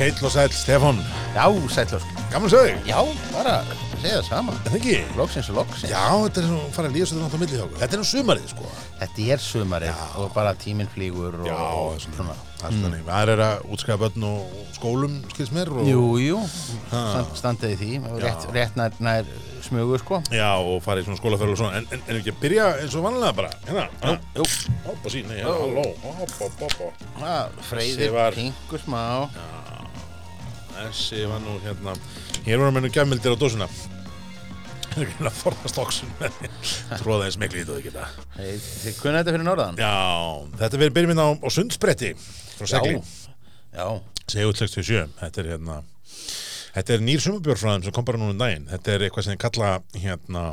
Heill og sæll, Stefán Já, sætlur. Gaman sög, Já, bara segja það sama. en ekki? Loksins og loksins. Já, þetta er svona fara að líða svo þetta á milli hjá okkur Þetta er nú sumarið, sko Þetta er sumarið og bara tíminn flýgur og, Já, og svona Það er svona, það er að útskæða börn og skólum, skils mér og, Jú, jú, Ha. stand, standið í því. Já. Rétt, rétt nær, nær smugu, sko. Já, og fara í svona skólaferð og svona En, en, en ekki að byrja eins og vanlega bara Hérna, Jú, jú. hoppa sín, nei, Ó. halló Hoppa, hoppa, Freyðir, Þessi var- pingu smá. Þessi var nú hérna Hér voru mennu gæmildir á dósuna Það er að forðast oksun Tróða eins miklu í þetta ekki það þið kunna þetta fyrir norðan? Já, þetta verður byrjum hérna á, á sundspretti frá segli, Já, segjum 67 þetta er hérna þetta er nýr sumabjörn frá þeim sem kom bara núna um daginn. Þetta er eitthvað sem þeir kalla hérna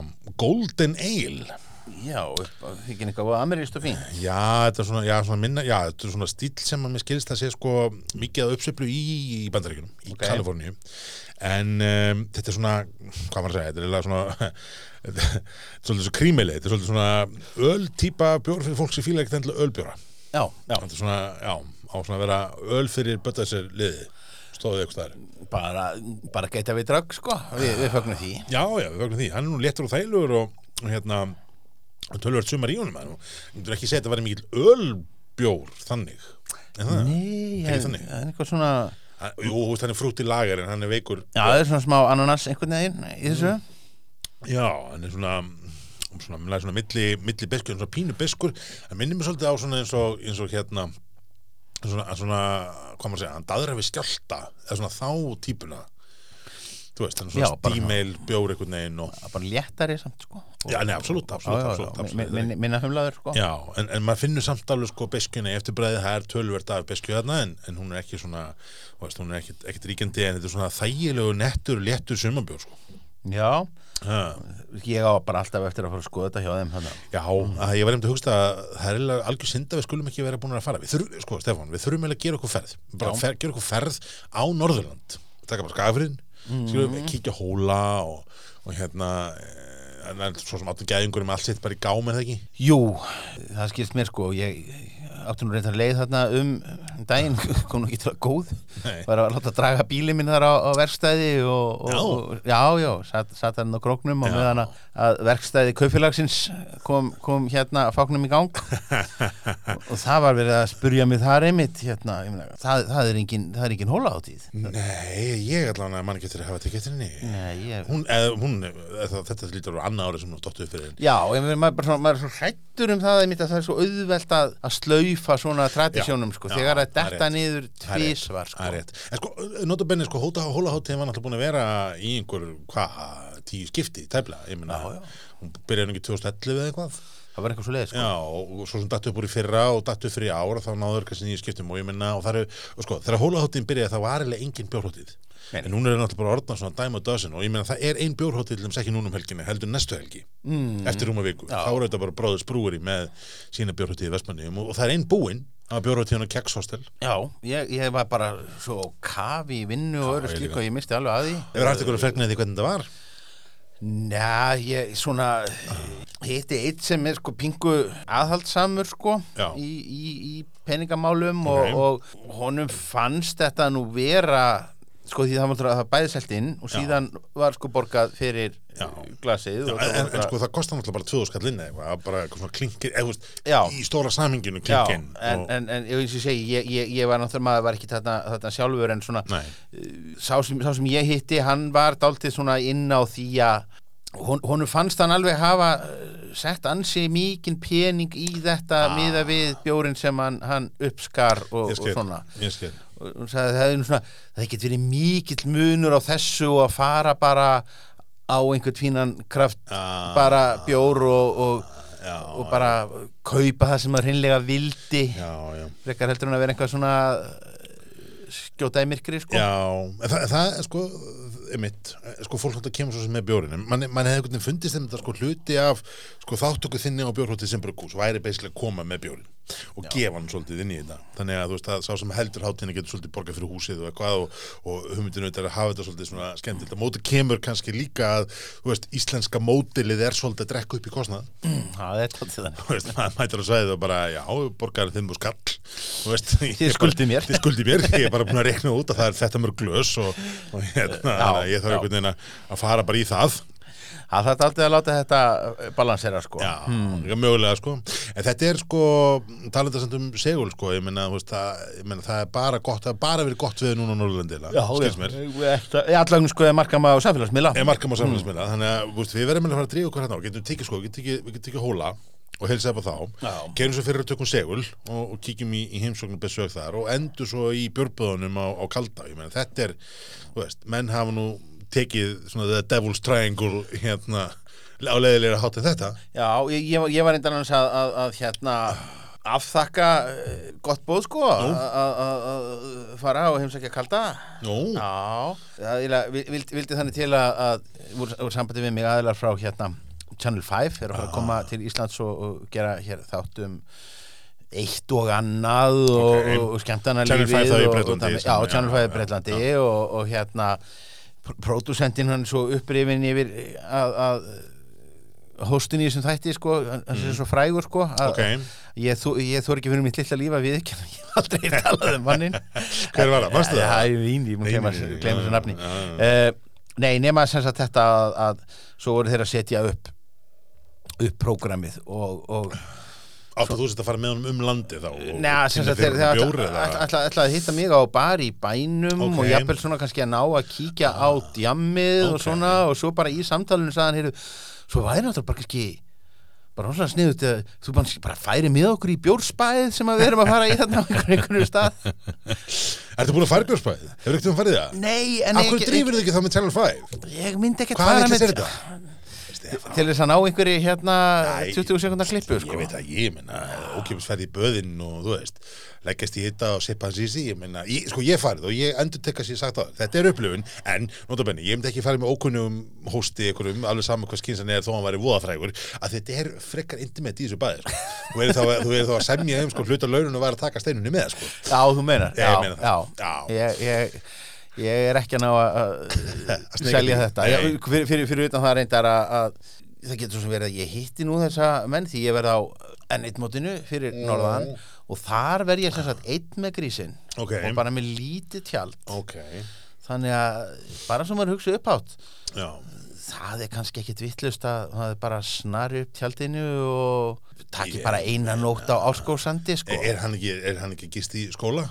Golden Ale já, upp- þykir eitthvað ameríst og fín. já, þetta er svona, já, svona minna já, þetta er svona stíl sem að mér skilst að sé sko mikið að uppsöflu í, í bandaríkunum í Ok. Kaliforníu en um, þetta er svona, hvað maður að segja þetta er svona þetta er svolítið svo krímili, þetta er svolítið svona öltýpa bjór fyrir fólk sem fíla ekkert endilega ölbjóra Já, já, Þetta er svona, já, á svona að vera öl fyrir böttaðsir liði stóðið eitthvað staðar. bara, bara geta við drögg, sko. Vi, við fögnum því. Já, já, við vögnum því. Hann er nú léttur og þægilegur og, og hérna tölvöld sumar í honum. Þú myndir ekki segja að þetta væri mikill ölbjór þannig. En það? Nei, ég- þannig. það er eitthvað svona... Hann- Jú, hann er frútt í lagar en hann er veikur. Já, það er svona smá ananas einhvern veginn í þessu. Já, hann er svona svona, svona, svona milli, milli beskur, svona pínu beskur. Hann minnir mig svolítið á svona eins og, eins og hérna svona, svona, hvað maður segja, hann daðra við skjálta eða svona þá típuna. Þú veist, Já, svona stímeil bjór einhvern veginn og bara léttari samt, sko. Já, nei, absolutt, absolutt, minna humlaður, sko. Já, en, en maður finnur samt alveg sko beskjunni eftir bræðið, það er tölvert af beskju þarna en, en hún er ekki svona, veist, hún er ekkit, ekkit ríkjandi en þetta er svona þægilegu, nettur, léttur sumabjór sko. Já, Ha, ég á bara alltaf eftir að fara að skoða þetta hjá þeim þannig. já, að ég var einmitt að hugsta að það er eiginlega algjör synd að við skulum ekki vera búin að fara. Við þurfum, sko, Stefán, við þurfum að gera okkur ferð, bara fer, gera okkur ferð á Norðurland, taka bara skafriðin, mm. skilum, kíkja hóla og, og hérna, eh, en, en svo sem áttum gæðingur með allt sitt bara í gám en það ekki. Jú, það skilst mér, sko, ég átti nú reyndar leið þarna um daginn, kom nú ekki til að góð, var að láta draga bílinn minn þar á, á verkstæði og, og, og já, já, satt, satt hann á króknum og Já. meðan að, að verkstæði kaupfélagsins kom, kom hérna fáknum í gang og, og það var verið að spurja mig þar einmitt, hérna, ég meina, það, það er engin, það er engin hólahátíð. Nei, ég allan að mann getur að hafa henni. Nei, ég, Hún, eða, hún, eða, þetta lítur á annað ári sem hún dottu upp fyrir. Já, ég maður, svona, maður er svo hrættur um það að það er svo auðvelt að, að slaufa svona tradisjónum, sko, já, þegar er detta niður tvísvar, sko. En sko, notabenni, sko, hóta, hólaháttíðin var náttúrulega búin að vera í einhver, hvað, tíu skipti, tæplega, ég já. hún byrjaði ekki 2011 eða eitthvað. Það var eitthvað svo leið, sko. Já, og svo sem dattu upp úr í fyrra og dattu fyrir í ár og þá náður kannski nýju skiptum og ég minna og það er, og sko, þegar hólaháttíðin byrjaði það var eiginlega engin bjórhóttið. En hún er náttúrulega bara orðnað svona dæma og dösin og ég meina það er ein bjórhóttið til þess ekki núna um helginni, heldur næstu helgi, Mm. eftir rúma viku. Þá er þetta bara bróður sprúri með sína bjórhóttið í Vestmanniðum og, og það er ein búinn að bjórhóttíðin á Kekshostel. Já, ég, ég var bara svo á kafi í vinnu og slíku líka. og ég misti alveg að því. Hefur hægt ykkur að fregna því hvernig þetta var? Njá, ég svona hitti eitt sem er sko pingu aðhaldsamur sko í, í, í peningamálum Ok. og, og honum fannst þetta nú vera sko því það var það bæði selt inn og Já. síðan var sko borgað fyrir Já. glasið Já, en, en, en sko það kostar náttúrulega bara 2000 skall inn eða bara svona klinkir, eða veist, Já. í stóra saminginu Já, klinkinn. en, og, en, eins og ég segi, ég, ég, ég var náttúrulega maður var ekki þarna, þarna sjálfur en svona Nei, sá sem, sá sem ég hitti, hann var dálítið svona inn á því að hon, honum fannst hann alveg hafa eh, sett ansi mikinn pening í þetta Ah. miða við bjórin sem hann, hann uppskar og, og svona. Og hún sagði að það hefði nú svona það getur verið mikill munur á þessu og að fara bara á einhvern fínan kraft Ah, bara bjór og, og, Já, og bara kaupa það sem maður hreinlega vildi já, já. frekar heldur en að vera eitthvað svona eh, skjóta í myrkri sko Já, það, það sko, einmitt, sko fólk hægt að kemur svo sem með bjórin, en mann man hefði einhvern veginn fundist þeim þetta sko hluti af sko þáttöku þinni á bjórhóttið sem brugghús væri beislega að koma með bjórin. og gefa hann svolítið inn í þetta. Þannig að þú veist að sá sem heldur hátíðina getur svolítið borgað fyrir húsið og eitthvað og, og hugmyndinu þetta er að hafa þetta svolítið svona skemmtilegt. Að móti kemur kannski líka að veist, íslenska mótilið er svolítið að drekka upp í kostnað. Það er tóttið þannig. Maður mætir á svæðið og bara já, borgaður þeim úr skall. Þið skuldið mér, ég er bara búin að rekna út að það er þetta mörg glös og, og hérna, þannig að ég þarf já. einhvern veginn að fara bara í það. Það þarf aldrei að láta þetta balansera sko. Já, hmm. mögulega sko. En þetta er sko, talandi samt um segul sko, ég veist, það, ég það er bara gott, það er bara verið gott við núna á Norðurlandi skils mér. Ég allavega sko er markam á samfélagsmiðla. Ég markam á samfélagsmiðla, þannig að við verðum að fara að drífa okkur hérna og getum tekið sko, getum tekið hóla og heilsa upp á þá, gerum svo fyrir að tökum segul og, og kíkjum í, í heimsóknum besög þar og endur svo í björböðunum á, á kalda, ég meina, þetta er veist, menn hafa nú tekið svona the devil's triangle hérna á leiðilega hátt en þetta. Já, ég, ég, var- ég eindan að, að, að hérna afþakka eh, gott bóð sko að fara og heimsækja kalda. Nú, Já, það vil- vildi, vildi þannig til að, úr sambandi við mig aðeinar frá hérna Channel 5 er að fara að koma til Íslands og, og gera hér þátt um eitt og annað og, Ok. og, og skemmtana Channel 5 þá í Bretlandi, Já, sem- Channel 5 já, í Bretlandi og, og hérna pr- pródúsentinn hann er svo upprifin yfir að, að hóstin í þessum þætti sko, hann hann er svo frægur sko að, Ok. ég, þú, ég þór ekki fyrir mitt lilla lífa við ekki ég hef aldrei talað um mannin hver var það, manstu það? Það er vín, ég nei, nei, gleyma þessu já, nafni já, já. uh, Nei, nema sem sagt þetta að, að svo voru þeir að setja upp upp prógramið og, og Áttu þú sett að fara með honum um landi þá? og- Nei, og sem sagt þeir fyrir þeir bjór ætla- eða? ætla ætla að hitta mig á bar í bænum Ok. og jafnvel svona kannski að ná að kíkja á djammið og Ok. svona og svo bara í samtalinu sagðan heyrðu, svo væri náttúrulega bara kannski bara svona sniðut að þú bara, færi með okkur í bjórspæð sem að við erum að fara í þarna á einhverju, einhverju stað Ertu búin að fara björnsbæðið? Hefur ekkert um farið það? Nei, en Akkur drífur þið ekki þá með Channel 5? ég myndi ekki Hvað fara er með þetta? Til þess að ná einhverju hérna Æ, 20 sekundar klippu sko. Ég veit að ég menna, ókjöfis ferði í böðinn og þú veist, leggjast í hitta og í sig, ég menna, sko ég farið og ég endur tekka sér sagt það, þetta er upplifun en, notabenni, ég myndi ekki farið með ókunnum hósti einhverjum, alveg saman hvað skynsan er þó hann væri voðafrægur, að þetta er frekar intimate í þessu bæði, sko. Þú er þá, þú er þá að semja þeim, sko, hluta launum og vera að taka steinunni með, sko. Já, þú meinar Já, ég meina já. Já. Ég, ég, ég er ekki að ná að selja þetta. Ég, fyrir, fyrir, fyrir utan það reyndar að, að það getur svo verið að ég hitti nú þessa menn því ég verð á N1 mótinu fyrir norðan og þar verð ég sagt einn með grísin Ok. og bara með lítið tjald. Ok, þannig að bara sem maður hugsa upp átt já, það er kannski ekkit vittlust að það er bara snari upp tjaldinu og taki Ég- bara eina nótt á áskósandi sko. er hann ekki, er hann ekki gist í skóla?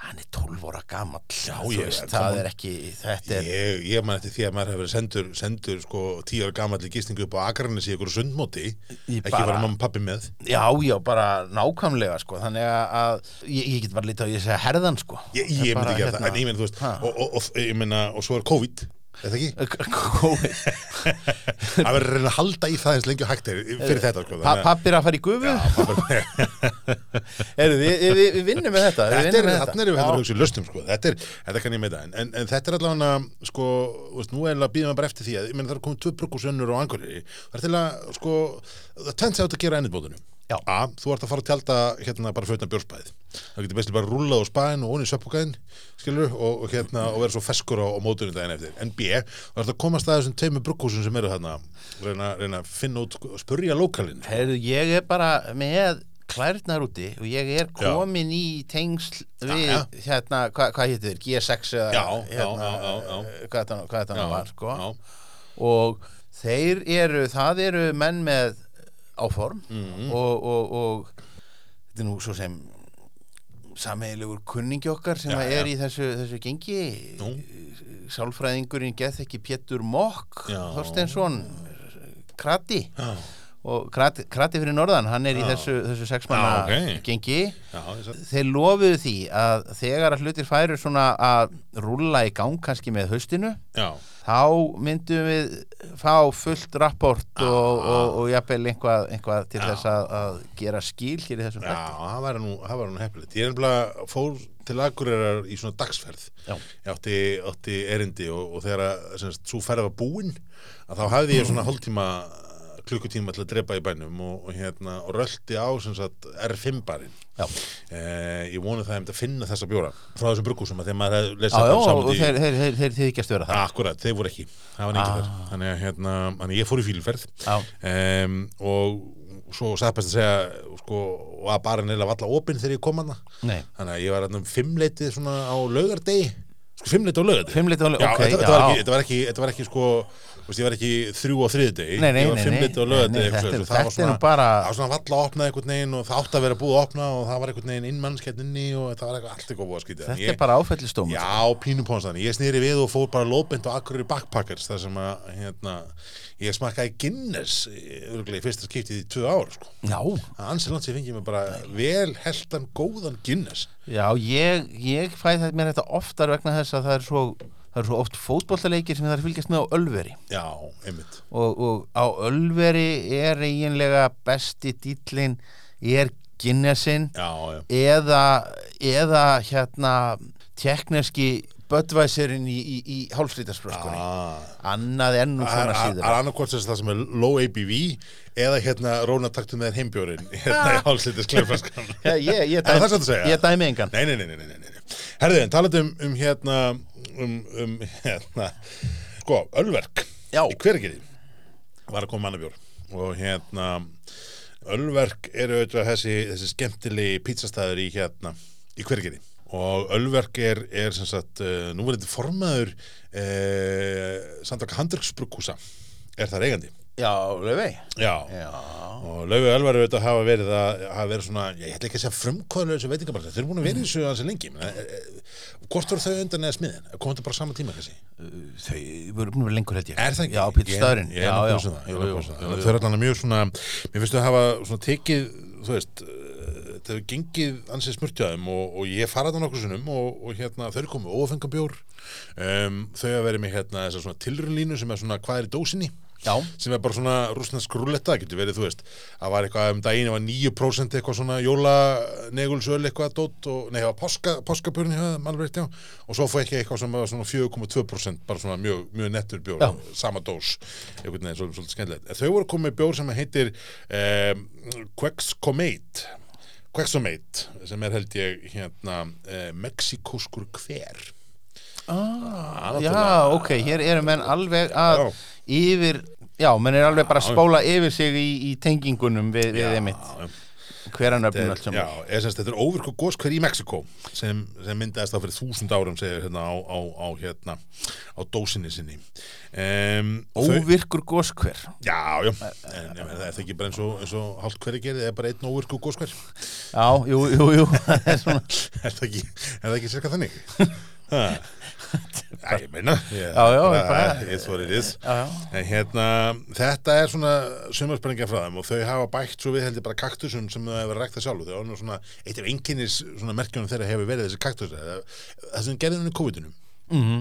Hann er 12 óra come það er ekki þetta er Ég, ég man eftir því að maður hefur verið sendur, sendur sko tíu ára gamall í gistingu upp á Akarnes í einhverju sundmóti. Í ekki bara- var mamma og pappi með. Já, já, bara nákvæmlega sko, þannig að, að ég, ég get bara lítið á ég segja herðan sko. Ég, ég Bara, myndi gera það, hérna, en ég meina þú veist ha. og, og, og, ég meina, og svo er COVID eða ekki, COVID það verður reyna að halda í það eins lengi og hægt er fyrir þetta sko, pa, þannig að- Pappir að fara í gufu? Heru, við, við, við, við vinnum með þetta við Þetta vinnum er, með þarna erum við Já. hægt að hugsa í löstum sko. þetta, er, þetta kann ég með það en, en, en þetta er allavega sko, þú veist, nú er alveg að býða maður bara eftir því að ég meina það er komið tvö bruggúsönnur á angurri það er til að sko, það tvenst átt að gera ennitbóðunum Já. A, þú ert að fara að tjálta hérna bara fötna björspæð það getur bestið bara að rúlla á spæðin og onni í söpbúkaðin skilur, og, og hérna og vera svo feskur á, á mótunum daginn eftir en B, þú ert að komast að þessum tveimur bruggúsum sem eru þarna reyna, reyna að finna út, spurja lókalinn Heru, Ég er bara með klærnar úti og ég er Já. komin í tengsl við já. hérna, hva, hvað hétt þér, G6 eða Já, já, hérna, já, já, já. hvað þetta nú var sko. já, og þeir eru, það eru menn með áform Mhm. og, og, og þetta er nú svo sem sameigilegur kunningi okkar sem Já, að já. er í þessu, þessu gengi Nú. sálfræðingurinn geð ekki Pétur Mokk. Þorsteinsson Krati já, og Krati, Krati fyrir norðan, hann er í Já. þessu, þessu sexmanna Já, ok. gengi já, þeir lofuðu því að þegar að hlutir færu svona að rúlla í gang kannski með haustinu já, þá myndum við fá fullt rapport og, og, og jafnvel einhvað, einhvað til Já. þess að, að gera skil hér í þessum Já, fætti það var nú, nú heppilegt. Ég er nefnilega fór til Akureyrar í svona dagsferð. Já. Ég átti, átti erindi og, og þegar að, svo ferð var búin, að þá hafði ég svona hálftíma klukkutíma til að drepa í bænum og, og hérna, og rölti á sagt R5 barinn. Eh, ég vonu það að finna þessa bjóra frá þessum bruggúsum að þegar maður lesið já, já og þeir, þeir, þeir, þeir þykjast vera það Akkurat, þeir voru ekki, það var ekki Ah. þannig að hérna, að ég fór í fílferð. Um, og svo satt best að segja sko, var bara neila valla opinn þegar ég kom hana. Nei, þannig að ég var um fimmleitið svona á laugardegi. Sko fimmleitið á laugardegi? Fimmleiti alveg, Já, ok, þetta, var ekki, ekki, ekki sko veist, ég var ekki þrjú á Nei, nei, ég var nei, fimmleitið á og það var svona- bara- það var svona valla að opna einhvern veginn og það átti að vera búið að opna og það var einhvern veginn innmannskett inni og þetta var eitthvað allt eitthvað búið að skýta þetta er bara áfællistóma Já, pínum pónsan. Ég snýri við og fór bara lóðbind á akkurir backpackers þar sem að, hérna, ég smakkaði Guinness örgulega í fyrsta skiptið í tvö ár, sko. Já, Það ansið langt sem ég fengi mér bara vel heldan góðan Guinness. já, ég, ég fæ þetta mér þetta oftar vegna þess að það er svo það er svo oft fótbollaleikir sem það er fylgjast með á Ölveri Já, einmitt. og, og á Ölveri er eiginlega besti dýtlin er Guinnessin eða, eða hérna tekneski Budweiserinn í, í, í hálfslítarspröskunni Ah. annað er nú Það svona er síður annarkvort sem það sem er low ABV eða hérna Róna taktu með heimbjórin hérna í hálslitis kleflaskan. Já, ég, ég, það dæmi, engan Nei, nei, nei, nei, nei, nei, nei. Herðið, en talað um, um hérna, um, um, hérna, sko, Ölverk. Já. Í hvergeri var að koma mannabjór og hérna, Ölverk eru auðvitað þessi, þessi skemmtilegi pizzastæður í hérna, í hvergeri. Og Ölverk er, er sem sagt, uh, nú verður þetta formaður uh, Sandvaka Handryggsbrukkúsa, er það eigandi. Já, Löfvei Já. Já, Og Laufi Ölvar auðvitað hafa verið að hafa verið svona, ég ætla ekki að segja frumkvæðlega þessu veitingabalsa, þeir eru búin að vera í þessu hansi lengi. Menn, e, e, hvort voru þau undan eða smiðin? Kom þetta bara saman tíma kannski? Þau voru búin að vera lengur held ég. Er það ekki? Já, Pítur Staðurinn. Ég er Já, já, nokkuð sem það, ég er jú, jú, nokkuð sem það. jú, að jú. þau eru allan mjög svona mér finnst þau hafa svona tekið þú veist, eh, þetta hefur gengið ansið smurtjaðum og, og ég fara þetta nokkuð sinnum og, og hérna þau eru komið óafengabjór um, þau hafa verið með hérna þessar svona tilrunlínu sem er svona hvað er í dósinni Já, sem er bara svona rúsnesk rúlletta, það getur verið, þú veist. Það var eitthvað um daginn, það var 9% eitthvað svona jólanegulsöl eitthvað dót og, nei, það var páska, páskabjörn já, og svo fór ekki eitthvað sem var svona 4,2% bara svona mjög, mjög nettur bjór, Já. sama dós einhvern veginn, svolítið, svolítið skemmtilegt. Þau voru komið bjór sem heitir um, Quexcomate Quexcomate, sem er held ég hérna, uh, Mexikóskur hver ah, náttúrulega. já, ok, hér eru menn alveg að Já. yfir Já, menn er alveg bara að spóla yfir sig í, í tengingunum við, við emitt já. Hveranöfnum allt er, já, saman er semst, þetta er óvirku góskver í Mexiko sem, sem myndaðist á fyrir þúsund árum segir hérna á, á, á hérna á dósinni sinni um, Óvirkur góskver Já, já, en ég meina, það er ekki bara eins og, og hálft hverju gerði, það er bara einn óvirku góskver Já, jú, jú, jú er er það ekki, er það ekki sérka þannig? Já, ég meina It's what it is. En hérna, þetta er svona sumarspenninga frá þeim og þau hafa bætt svo við heldur bara kaktusum sem þau hefur rækta sjálf þau ánum svona, eitt af einkennis svona merkjunum þeirra hefur verið þessi kaktus. Það sem gerði henni COVID-unum Mhm.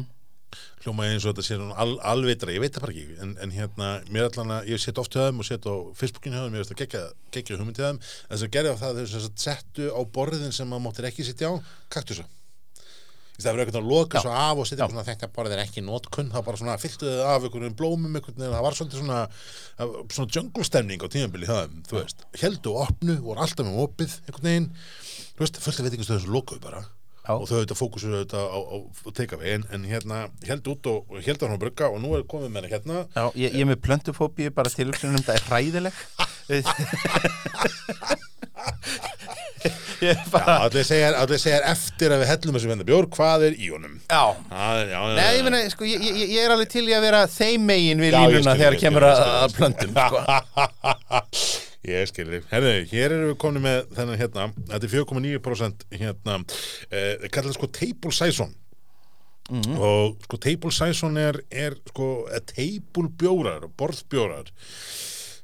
hljómaði eins og þetta sé al, alvitra, ég veit það bara ekki. En, en hérna, mér allan að, ég set oft hjá þeim og set á Facebookinu þeim, ég veist að gegja, gegja hugmynd hjá þeim, en þess að gerði á það þau settu á borðin sem maður máttir ekki sitja á kaktusa stæður einhvern veginn að loka Já. svo af og setja svona þetta borðið er ekki nótkunn þá bara svona fylltu þau af einhvern blómum einhvern veginn, það var svolítið svona það svona jungle stemning á tímabili hjá þeim þú veist, heldu og opnu, voru alltaf með opið einhvern veginn, þú veist, fullt af veitingastöðum sem lokuðu bara. Já. og þau auðvitað fókusu auðvitað á, á, á take-away en, en hérna held út og, og held á hann að brugga og nú er komið með henni hérna. Já, ég, ég er með plöntufóbíu bara til það allir segja, allir segja eftir að við hellum þessu venda bjór, hvað er í honum? Já, Það já, já, Nei, ég meina, sko, ég, ég, er alveg til í að vera þeim megin við Já, línuna þegar ég kemur að, að skil. plöntum sko. Ég skil þig. Herðu, hér erum við komin með þennan hérna, þetta er 4,9% hérna, eh, kallar sko table saison Mhm. og sko table saison er, er sko table bjórar, borðbjórar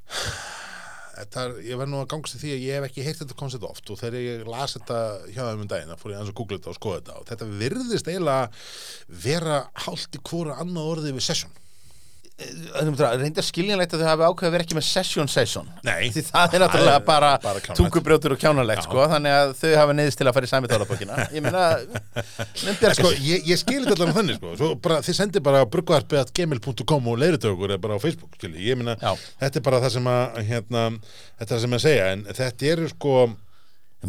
Þetta er, ég verð nú að gangast því að ég hef ekki heyrt þetta koncept oft og þegar ég las þetta hjá þeim um daginn, þá fór ég aðeins að googla þetta og skoða þetta og þetta virðist eiginlega vera hálft í hvora annað orðið við session reyndar skiljanlegt að þau hafi ákveð að vera ekki með session session Nei. því það er náttúrulega bara, bara tungubrjótur og kjánalegt Já. sko, þannig að þau hafa neyðist til að fara í sami tólabókina ég meina, Sko, ég, ég skilir þetta alveg þannig, sko. Svo bara, þið sendir bara brugvarpið.gmail.com og leiðutökur er bara á Facebook, meina, þetta er bara það sem að, hérna, þetta er það sem að segja, en þetta eru sko,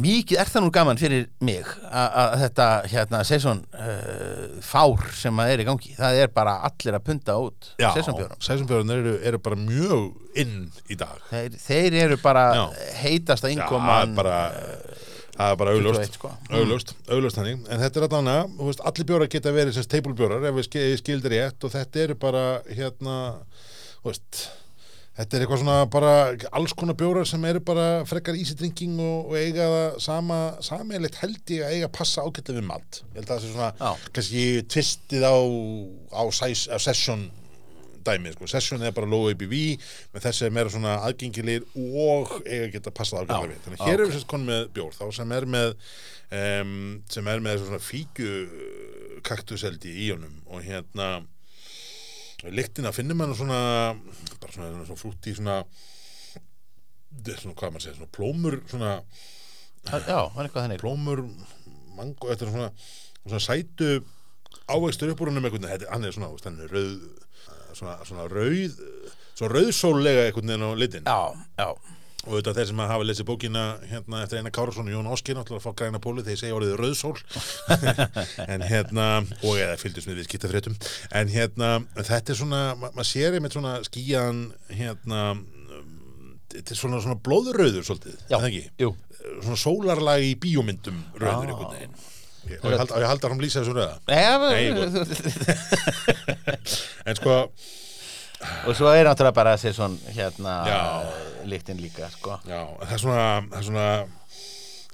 mikið er það nú gaman fyrir mig að að þetta hérna session uh, fár sem að er í gangi það er bara allir að punta út já, sessjónbjórum sessjónbjörnir eru, eru bara mjög inn í dag. þeir, þeir eru bara Já. heitasta Já, innkoman það er bara, það er bara 21, augljóst, sko. augljóst, augljóst þannig, en þetta er að, þú veist, allir bjórar geta verið sem teipulbjórar ef við ski- skildir rétt og þetta eru bara, hérna, þú veist, þetta er eitthvað svona bara alls konar bjórar sem eru bara frekar easy drinking og, og eiga það sama, sameiglegt held ég að eiga að passa ágætlega við mat. Ég held að það sé svona, Já. kannski tvistið á, á, size, á session dæmi, sko. Session er bara low ABV með þessi er meira svona aðgengilegir og eiga að geta passað Já. við. Þannig að hér erum við sérst konum með bjór þá sem er með um, sem er með svona fíkju kaktuseldi í honum og hérna lyktina finnir mann svona bara svona, svona frútt í svona svona, hvað maður segja, svona plómur svona já, það er eitthvað þannig. plómur, mango, þetta er svona svona sætu ávegstur upp úr húnum einhvern veginn, þetta- hann er svona, er rauð svona, svona rauð svona rauðsólega veginn á litin. Já, já, og auðvitað þeir sem hafa lesið bókina hérna eftir Einar Kárasson og Jón Áskir náttúrulega að fá græna pólu þeir segja orðið rauðsól. En hérna og eða fylgdust með við skiptafréttum en hérna þetta er svona ma maður sér einmitt svona skíjan hérna þetta er svona, svona blóðurrauður svolítið, já, það ekki? Svona sólarlag í bíómyndum rauður einhvern veginn. Ég- og ég ég haldar hann lýsa þessu rauða. Nei, en sko, og svo er náttúrulega bara sé svona hérna Já. lyktin líka sko já, það er svona það er svona,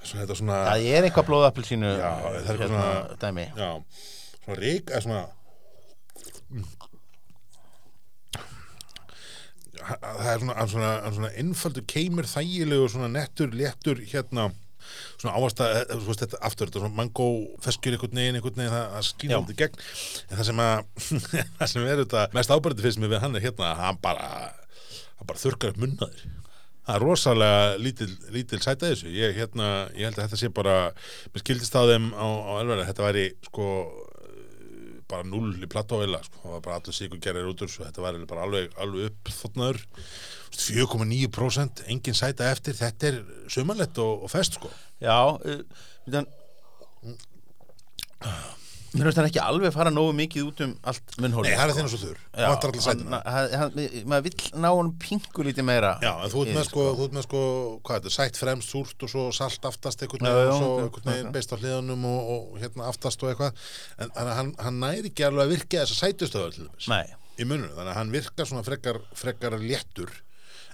svona svona það er eitthvað blóðappelsínu Já, það er hérna, svona- dæmi Já, svona rík eða svona það er svona, svona, svona innfaldur keimur þægilegu svona nettur, léttur hérna svona ávasta, eh, þú veist þetta aftur þetta er svona mango feskjur einhvern veginn einhvern veginn það, það þetta í gegn. En það sem að það sem er þetta mest ábærandi fyrst með hann er hérna að hann bara hann bara þurrkar upp munnaðir það er rosalega lítil, lítil sæta þessu. Ég, hérna, ég held að þetta sé bara mér skildist á þeim á, á elverða þetta væri sko bara null í plattóvila sko. það var bara allir sigur gerir út úr þetta var bara alveg, alveg upp þóttnaður 4,9% engin sæta eftir, þetta er sumanlegt og, og fest sko. Já uh, þann, mér finnst hann ekki alveg fara nógu mikið út um allt munnhóli Nei, það er þinn svo þurr, Já, það allir hann, hann, hann, maður vill ná hann pingu lítið meira Já, en þú ert með sko, þú ert með sko, hvað er þetta, sætt fremst, súrt og svo salt aftast veginn já, og svo veginn ok. beist á hliðanum og, og hérna aftast og eitthvað. En að hann, hann næri ekki alveg að virka þessa sætustöðar til þess Nei, í mununum, þannig að hann virkar svona frekar, frekar léttur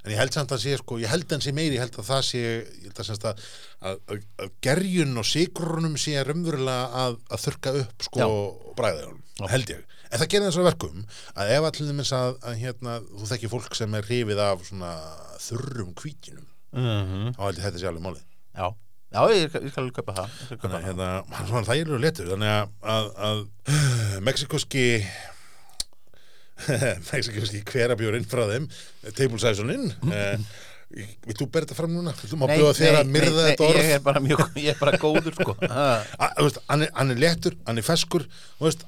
en ég held samt að sé sko, ég held hann sé meiri, ég held að það sé ég held að semst að, að, að, að gerjun og sigrunum sé raunverulega að, að þurka upp sko Já. bræðið held ég, en það gerir þess að verkum að ef allir þess að, að hérna, þú þekki fólk sem er hrifið af svona þurrum kvítinum mm þá held ég þetta sé alveg málið. Já. Já, ég, ég skal alveg kaupa það Ég skal kaupa þannig að það. hérna, er letur þannig að, að, mexikoski hverabjórinn frá þeim table size-uninn eh, vilt þú þetta fram núna? Nei, nei, nei? Ég er bara mjög, ég er bara góður sko hann, er, hann er léttur, hann er feskur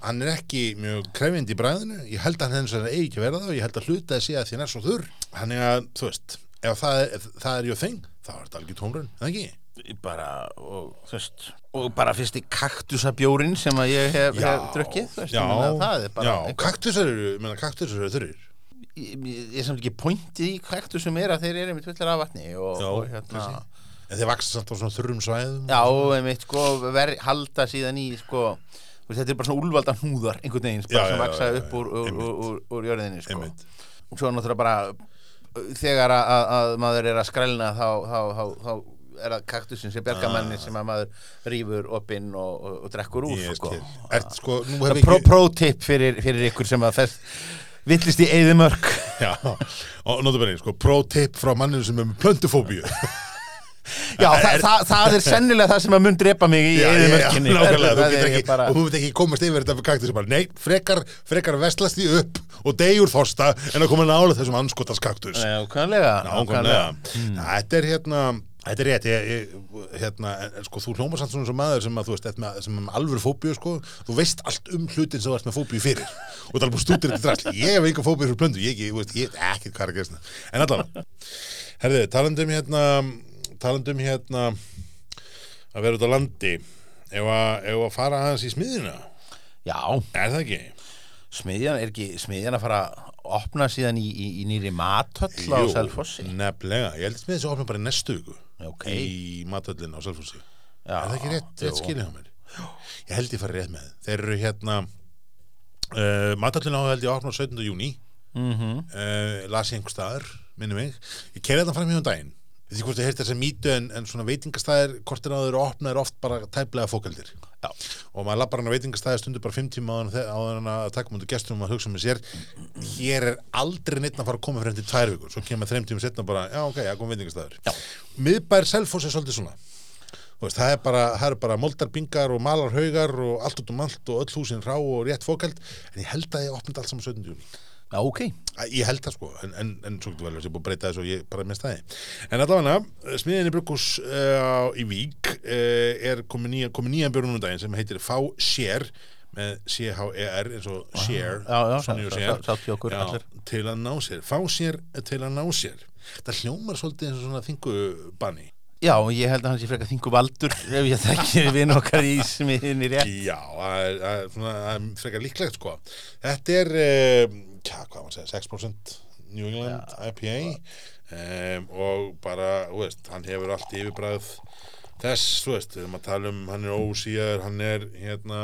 hann er ekki mjög krefjandi í bræðinu ég held að hann henni eigi ekki að vera það og ég held að hluta að sé að hann er svo þurr hann er að, þú veist, ef það er, það er your thing, þá er þetta algjör tómrun eða ekki? Bara, og, veist, og bara fyrst í kaktusabjórin sem að ég hef, hef drukkið veist, já, það er bara já, kaktusar eru, kaktusar eru þurrir. Ég, ég, ég er samt ekki pointið í kaktusum er að þeir eru með tvöllar af vatni og, Já, og hérna en þeir vaksa samt á svona þurrum svæðum. Já, einmitt, sko, ver, halda síðan í sko, þetta er bara svona úlvalda hnúðar einhvern veginn, Já, bara já, sem já, vaksa já, upp úr, úr, úr, úr, úr jörðinni, sko. Einmitt. og svo náttúrulega bara þegar að, að, að maður er að skrælna þá, þá, þá, þá er það kaktusin sem bjargamenni sem að maður rýfur opinn og, og, og drekkur úr Ég sko. Ert sko, Það er pro, ekki pro-tip fyrir, fyrir ykkur sem að fest villist í eyðimörk. Já, og notabene, sko, pro-tip frá manninu sem er með plöntufóbíu. Já, það, það, það er sennilega það sem að mun drepa mig í Já, já, eðimörkinni nákvæmlega, þú getur ekki, bara- og þú veit ekki komast yfir þetta fyrir kaktus bara, nei, frekar, frekar vestlast því upp og degjur þorsta en að koma nála þessum anskotast kaktus Nákvæmlega. Nákvæmlega, þetta er hérna Þetta er rétt, ég, ég, hérna, sko, þú hljómar samt svona sem maður sem að, þú veist, með, sem er með alvöru fóbíu, sko, þú veist allt um hlutin sem þú ert með fóbíu fyrir. Og það er bara stútir þetta drasl, ég hef enga fóbíu fyrir plöndu, ég, ekki, þú veist, ég, ekki hvað er að gerast en allavega, herðu, talandum hérna, talandum hérna að vera út á landi. Ef að, ef að fara aðeins í smiðina Já, er það ekki? smiðjan er ekki smiðjan að fara að opna síðan í, í, í nýri matöll á Selfossi? nefnilega, ég held að smiðin sem opna bara í næstu viku Ok. í matöllin á Selfossi. Já, er það ekki rétt, rétt skilja á mér? Ég held ég fari rétt með. Þeir eru hérna uh, matöllin á held ég að opna á 17. júni Mhm. uh, las ég einhver staðar, minni mig. Ég kerði þetta fram hjá um daginn. Því hvort þið heyrst þess að mýtu en, en svona veitingastæðir kortir á þeir og opna er oft bara tæplega fókaldir Já. og maður lappar hann á veitingastæðir stundur bara fimm tíma áður en að taka mútið gestum og maður hugsa með sér hér er aldrei neitt að fara að koma frem til tvær vikur svo kemur þreim tíma setna bara, já ok, já kom veitingastæður miðbær Selfoss er svolítið svona veist, það er bara, bara moldarbingar og malarhaugar og allt út um allt og öll húsin rá og rétt fókald en ég held að ég opnið allt saman 17. júni Já, ok Ég held það sko, en, en, en svo getur vel að ég búið að breyta þessu og ég bara með staði. En allavega, smiðinni Brukkús uh, í Vík uh, er komið nýja, komi nýjan björnum um daginn sem heitir Fá Sér með C-H-E-R eins og allir. til að ná sér, fá sér til að ná sér. Það hljómar svolítið eins og svona þingubanni. Já, ég held að hann sé frekar þingu valdur ef ég þekki vinn okkar í smiðinni rétt Já, það er, það er, það er frekar líklegt sko. Þetta er, uh, já, hvað maður segja, 6% New England IPA um, og bara, þú veist, hann hefur allt yfirbræð þess, þú veist, við erum að tala um, hann er ósíðar, hann er hérna,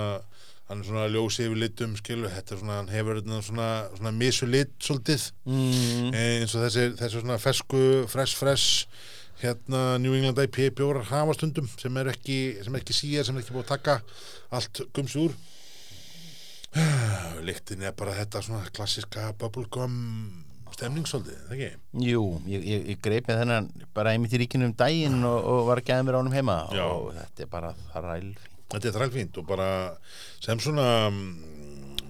hann er svona ljósi yfir litum, skilur, þetta er svona, hann hefur hérna svona, svona misulit svolítið, mm. eins og þessi, þessi svona fesku, fresh, fresh, hérna New England IPA bjórar hafa stundum sem er ekki, sem er ekki síðar, sem er ekki búið að taka allt gums úr Lyktin er bara þetta svona klassiska bubblegum stemningssóldið, það ekki? Jú, ég, ég, ég greip með þennan bara einmitt í ríkinu um daginn og, og var að geða mér ánum heima Já. og þetta er bara það rælfín Þetta er þrælfínt og bara sem svona mm,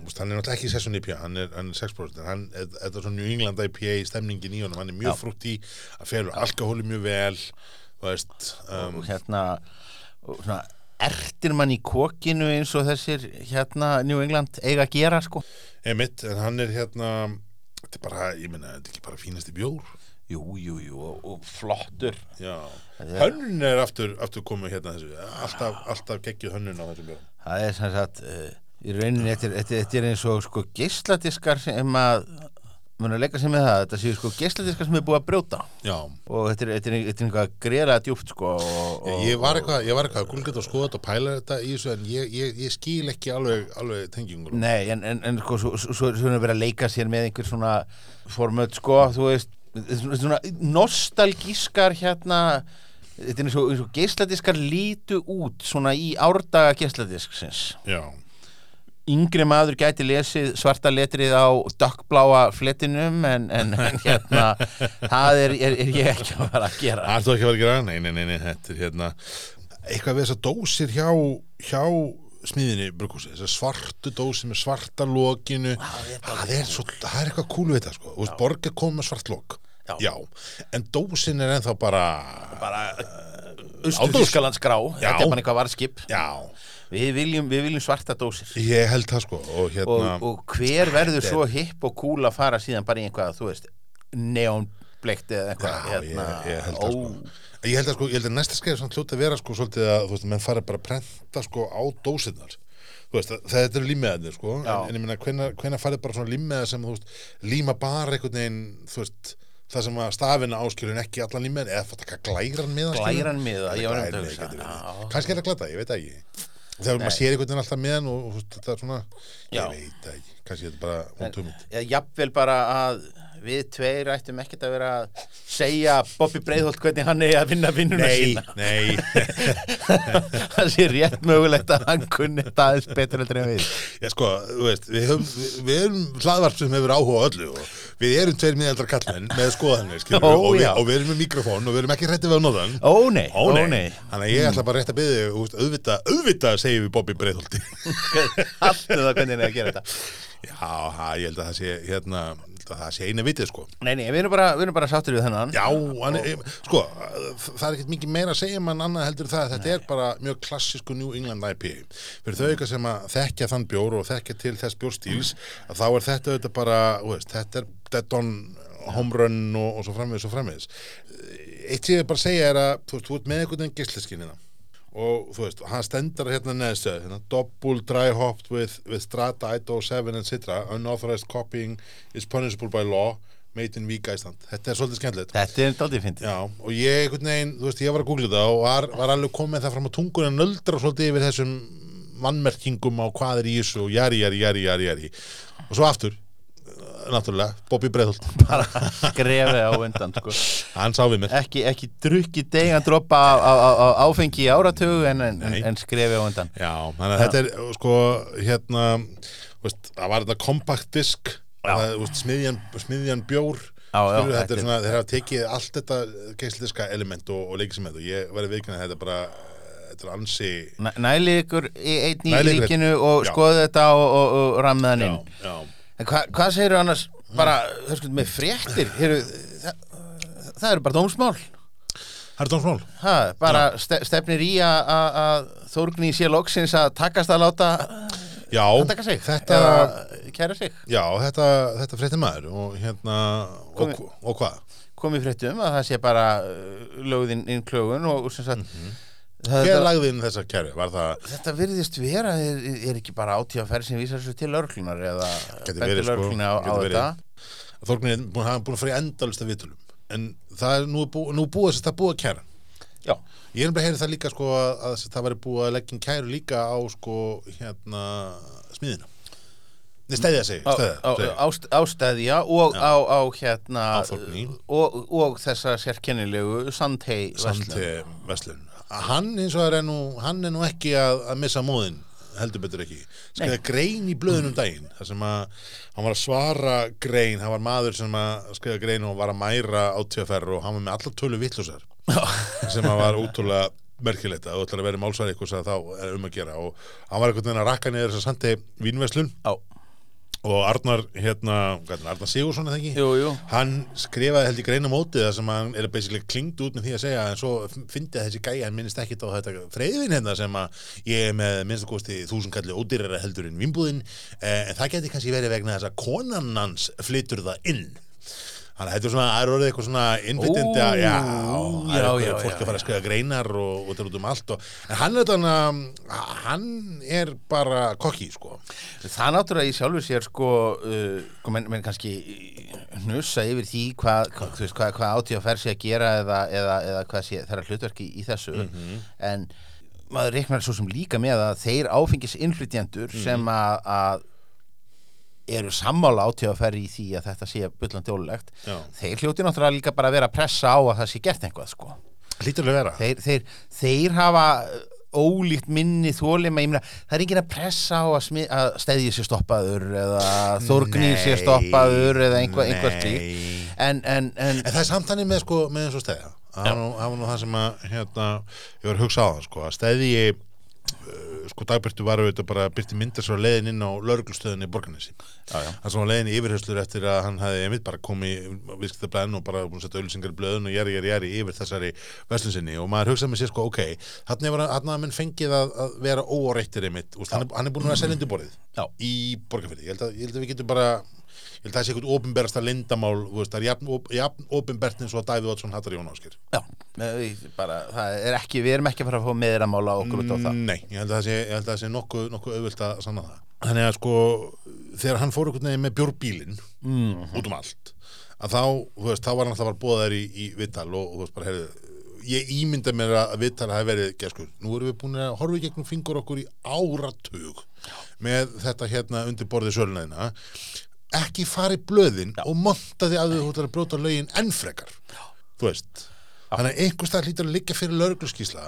hann er náttúrulega ekki session IPA, hann er, hann er 6% en hann, þetta er svona New England IPA stemningin í honum, hann er mjög Já. frútt í að felur alkohóli mjög vel þú veist um, og hérna og svona ertir mann í kokinu eins og þessir hérna New England eiga að gera sko. Emitt, en hann er hérna þetta er bara, ég meina, þetta er ekki bara fínasti bjór. Jú, jú, jú, og, og flottur. Já, hönnun er aftur, aftur komið hérna þessu, alltaf, alltaf geggjuð hönnun á þessum bjór. Það er sem sagt uh, í rauninni, þetta er, er eins og sko geisladiskar sem að mun að leika sér með það, þetta séu sko geisladiskar sem er búið að brjóta. Já, og þetta er, þetta er, einhvað greira djúpt sko og, og, ég var eitthvað, ég var eitthvað að gulgeta og skoða þetta og pæla þetta í þessu en ég, ég, ég skil ekki alveg, alveg tengjungur Nei, en, en, en sko, svo, svo, svo er verið að leika sér með einhver svona formöld, sko, þú veist, svona, nostalgískar hérna, þetta er eins og, geisladiskar lítu út svona í árdaga geisladisksins. Já, Yngri maður gæti lesið svarta letrið á dökkbláa fletinum en, en, en hérna, það er, er, er ég ekki að fara að gera. það er ekki að vera að gera nei, nei, nei, nei, þetta er hérna eitthvað við þessar dósir hjá hjá smiðinni brugghúsi þessar svartu dósir með svarta lokinu. Það er, svo, það er eitthvað kúlu við þetta sko, borgir kom með svart lok. Já. en dósin er ennþá bara Bara Austur-Þískalands grá, Já. þetta er bara eitthvað varskip. já, Við viljum, við viljum svarta dósir. ég held það sko og hérna og, og hver verður svo hipp og cool að fara síðan bara í einhvað, þú veist neonbleikt eða eitthvað Já, ég, ég held það ó, sko Ég held að sko, ég held að næsta skrif samt hljóta að vera sko svolítið að, þú veist, menn fara bara að prenta sko á dósinnar Þú veist, þetta eru límiðarnir sko en, Já. en ég hvenær, hvenær farið bara svona límiðar sem, þú veist, líma bara einhvern veginn, þú veist það sem að stafina áskilur en ekki allan límiðar eða taka glæran miða? Glæran miða, ég var einmitt að hugsa. Kannski er það glata, ég veit ekki Þegar maður sér einhvern veginn alltaf miðan og, og veist, þetta er svona, Já. ég veit ekki kannski er þetta bara vond hugmynd Já, jafnvel bara að við tveir ættum ekkert að vera að segja Bobby Breiðholt hvernig hann er að vinna vinnuna Nei, sína. nei. Það sé rétt mögulegt að hann kunni þetta aðeins betur en við. Já sko, veist, við höfum, við, við höfum hlaðvarp sem hefur áhuga öllu og við erum tveir miðaldra kallmenn með skoðanir, skilur Ó, og, við, já. og við erum með mikrofón og við erum ekki hrættið við að nóða hann. Ó nei, Ó nei, þannig að ég ætla bara rétt að byggja auðvitað, auðvitað segjum við Bobby Breiðholti. Alltaf það hvernig er að gera þetta Já, ha, ég held að það sé, hérna, að það sé eina vitið, sko. Nei, nei, við erum bara, við erum bara sáttir við þennan Já, hann, er- sko, það er ekkert mikið meira að segja mann annað heldur það að þetta er bara mjög klassísku New England IPA. Fyrir þau eitthvað sem að þekkja þann bjór og þekkja til þess bjórstíls, að þá er þetta auðvitað bara, þú veist, þetta er dead on home run og, og svo framvegis og framvegis. Eitt sem ég bara segja er að, þú veist, þú ert með einhvern veginn gísliskinniða og þú veist, hann stendur hérna neðstu, hérna, double dry hopped with, with strata, IDO 7 and citra unauthorized copying is punishable by law made in Vík Æsland þetta er svolítið skemmtilegt. Þetta er daldið fyndið. Og ég veginn, þú veist, ég var að googla þetta og var, var alveg komið það fram á tungun en nöldra svolítið yfir þessum vannmerkingum á hvað er í þessu og jari, jari, jari, jari. Og svo aftur, náttúrulega Bobby Breiðholt, Bara skrefið á undan sko. hann sá við mér. Ekki, ekki drukki degan droppa af, af, af áfengi í áratug en, en, en skrefið á undan. Já, þannig að þetta er sko hérna, veist, það var þetta compact disk það, veist, smiðjan, smiðjan bjór Já, já, Skilurðu, þetta þetta er- svona, þeir hafa tekið allt þetta geisldiska element og, og þetta og ég verði viðkynna þetta er bara þetta er ansi Næ- Nælið ykkur í einn í Nælið ykkur. líkinu og skoðu þetta og, og, og rammiðan inn já, já, En hva, hvað segirðu annars bara, hörskum, með fréttir? Heru, það, það eru bara dómsmál. Það er dómsmál. Ha, bara ste, stefnir í að- Þórgni sé loksins að takast að láta Já, að taka sig þetta, eða kæra sig. Já, þetta, þetta frétti maður og hérna og, Komi- og hvað? komið fréttum að það sé bara uh, lögðin inn klögun og, og sem sagt það, Hver lagði inn þessa kæru? Var það, þetta virðist vera er, er ekki bara átíðaferð sem vísar svo til örglunar eða verið, sko, lögreglunni á, á þetta? Þorgnir er búin, er búin að fara í endalista vitulum en það er nú, bú, nú búið þess að það búið að kæra Já, Ég er bara að heyra það líka sko að, að það væri búið að leggja inn kæru líka á sko hérna smiðina. Nei, stæðja sig, á, stæðja, ást, ástæðja og á, á hérna og, og þessa sérkennilegu Sandhei Veslun Hann eins og er nú, hann er nú ekki að, að missa móðin heldur betur ekki. Skriða grein í blöðunum daginn þar sem að hann var að svara grein hann var maður sem að skriða grein og var að mæra á TFR og hann var með allar tölu vittlusar sem að var útrúlega merkilegt. Að þú ætlar að vera í málsværi eitthvað sem þá er um að gera. Og hann var veginn að rakka niður þess að sandi vínveslun Já, og Arnar, hérna, Arnar Sigursson eða ekki? jú, jú hann skrifaði held í greina mótið það sem hann er basically klingd út með því að segja en svo fyndi þessi gæja hann minnist ekkit á þetta freyðin hérna sem að ég er með minnst að kosti þúsund kalli ódýrara heldur en vinnbúðin eh, en það geti kannski verið vegna þess að konan hans flytur það inn Þannig að þetta er svona, það er orðið eitthvað svona innflytjandi að, já, það er eitthvað fólk að fara að skrifa greinar og, þetta er út um allt og, en hann er þannig hann er bara kokki, sko. Það náttúrulega í sjálfu sér sko, uh, sko menn, menn kannski hnussa yfir því hvað hva, þú veist, hvað, hvað átíðaferð sé að gera eða, eða, eða hvað sé þeirra hlutverki í þessu. En maður reiknar svo sem líka með að þeir áfengis innflytjendur sem að, að eru sammála átíðaferð í því að þetta sé bullandi ólulegt Já. þeir hljóti náttúrulega líka bara að vera að pressa á að það sé gert einhvað sko. Að þeir, þeir, þeir hafa ólíkt minni meina, það er enginn að pressa á að, að stæðið sé stoppaður eða þórgnýr sé stoppaður eða einhvað, einhvað nei. slíkt. En, en, en En það er samt hann með sko með eins og stæðja það var nú, það sem að hérna, ég var að hugsa á það sko að stæði uh, sko dagbyrtu var auðvitað bara byrti myndir svo leiðin inn á lauruglustöðinni í Borgarnesi. Hann svo var leiðin í yfirherslur eftir að hann hefði einmitt bara komið viðskiptablaðin og bara búin að setja auðlýsingar í blöðun og jæri, jæri, jæri yfir þessari verslunsinni og maður hugsaði með sér sko ok hann hann að menn fengið að, að vera óáreittir einmitt, hann, er, hann er búin að vera Já. í Borgarfyrði ég held að, ég held að við getum bara að það sé eitthvað opinberasta lindamál þú veist, það er jafn, op, jafn opinbert eins og að Davíð Oddsson hattar Jón Áskir já bara, það er ekki, við erum ekki að fara að fá meðramála okkur út á það. Nei, ég held að það sé, að það sé nokkuð, nokkuð auðvilt að sanna það. Þannig að sko, þegar hann fór veginn með bjórbílinn mm. út um allt að þá, þú veist, þá var hann alltaf að bóða þær í, í Vittal og, og þú veist bara, heyrðu ég ímynda mér að Vittal hafi verið geskur, nú erum við búin að horfa í gegnum fingur okkur í áratug með þetta hérna undir borðið sölunæðina ekki fari blöðin og monta því að þú ert að brjóta lögin ennfrekar þú veist þannig að einhvers það hlýtur að liggja fyrir laurugluskísla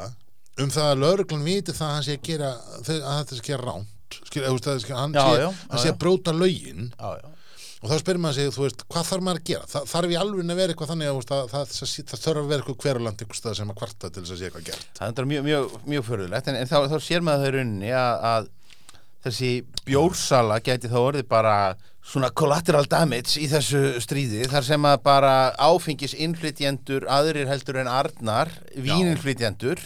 um það að lauruglan viti það að hann sé að gera að þetta sé að gera ránt Skil, að hann, Já, sé, já, hann já, sé já. að brjóta lögin. Já, já. og þá spyrir maður sig, þú veist, hvað þarf maður að gera? Þa, þarf í alveg að vera eitthvað þannig að, það, það, það þarf að vera eitthvað hverjuland einhvers stað sem að kvarta til þess að sé eitthvað gert? Það er mjög, mjög, mjög förðulegt en, en þá, þá sér maður það í rauninni að, að þessi bjórsala gæti þá orðið bara svona collateral damage í þessu stríði þar sem að bara áfengis innflytjendur, aðrir heldur en Arnar, víninflytjendur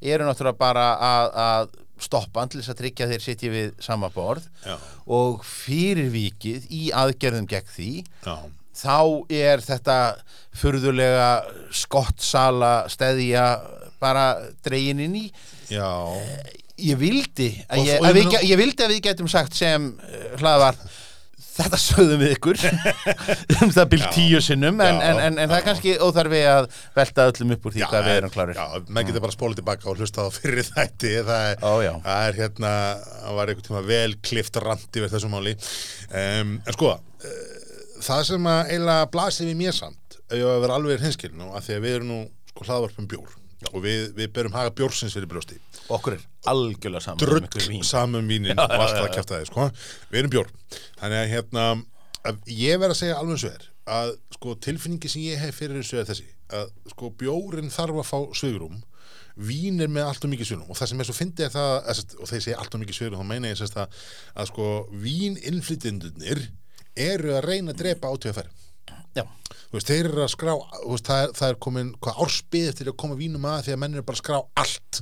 eru náttúrulega bara að, að stoppa til þess að tryggja þeir sitji við sama borð. Já, og fyrir vikið í aðgerðum gegn því já. þá er þetta furðulega skottsala steðja bara dregin inn í. Já, ég vildi að, ég, að við, ég vildi að við getum sagt sem uh, hlaðvar þetta sögðum við ykkur. Um það byrj Já. tíu sinnum en, Já, en, en, en það er kannski óþarfi að velta öllum upp úr því Já, hvað við erum klárir. Já, menn getur bara spólið tilbaka og hlusta á fyrir þætti. Það er, Ó, það er hérna það var einhvern tíma vel klift randi við þessu máli. Um, en sko uh, það sem að eiginlega blasir við mér samt ef ég á að vera alveg hinskilin og að því að við erum nú sko hlaðvarpum bjór og við, við berum haga bjórsins fyrir brjósti. Okkur er algjörlega saman drull saman vínin og allt það kæft aðeins sko. við erum bjór. Þannig að hérna að ég verð að segja alveg svo er að sko tilfinningi sem ég hef fyrir þessu er þessi að sko bjórin þarf að fá svigrum vín er með allt og mikið svigrum og það sem er svo fyndið er það að, og þeir segja allt og mikið svigrum þá meina ég að, að sko vín innflytjendunir eru að reyna að drepa átöðafæri Já, þú veist, þeir eru að skrá veist, það, er, það er komin hvað árspið til að koma vínum að því að menn eru bara að skrá allt.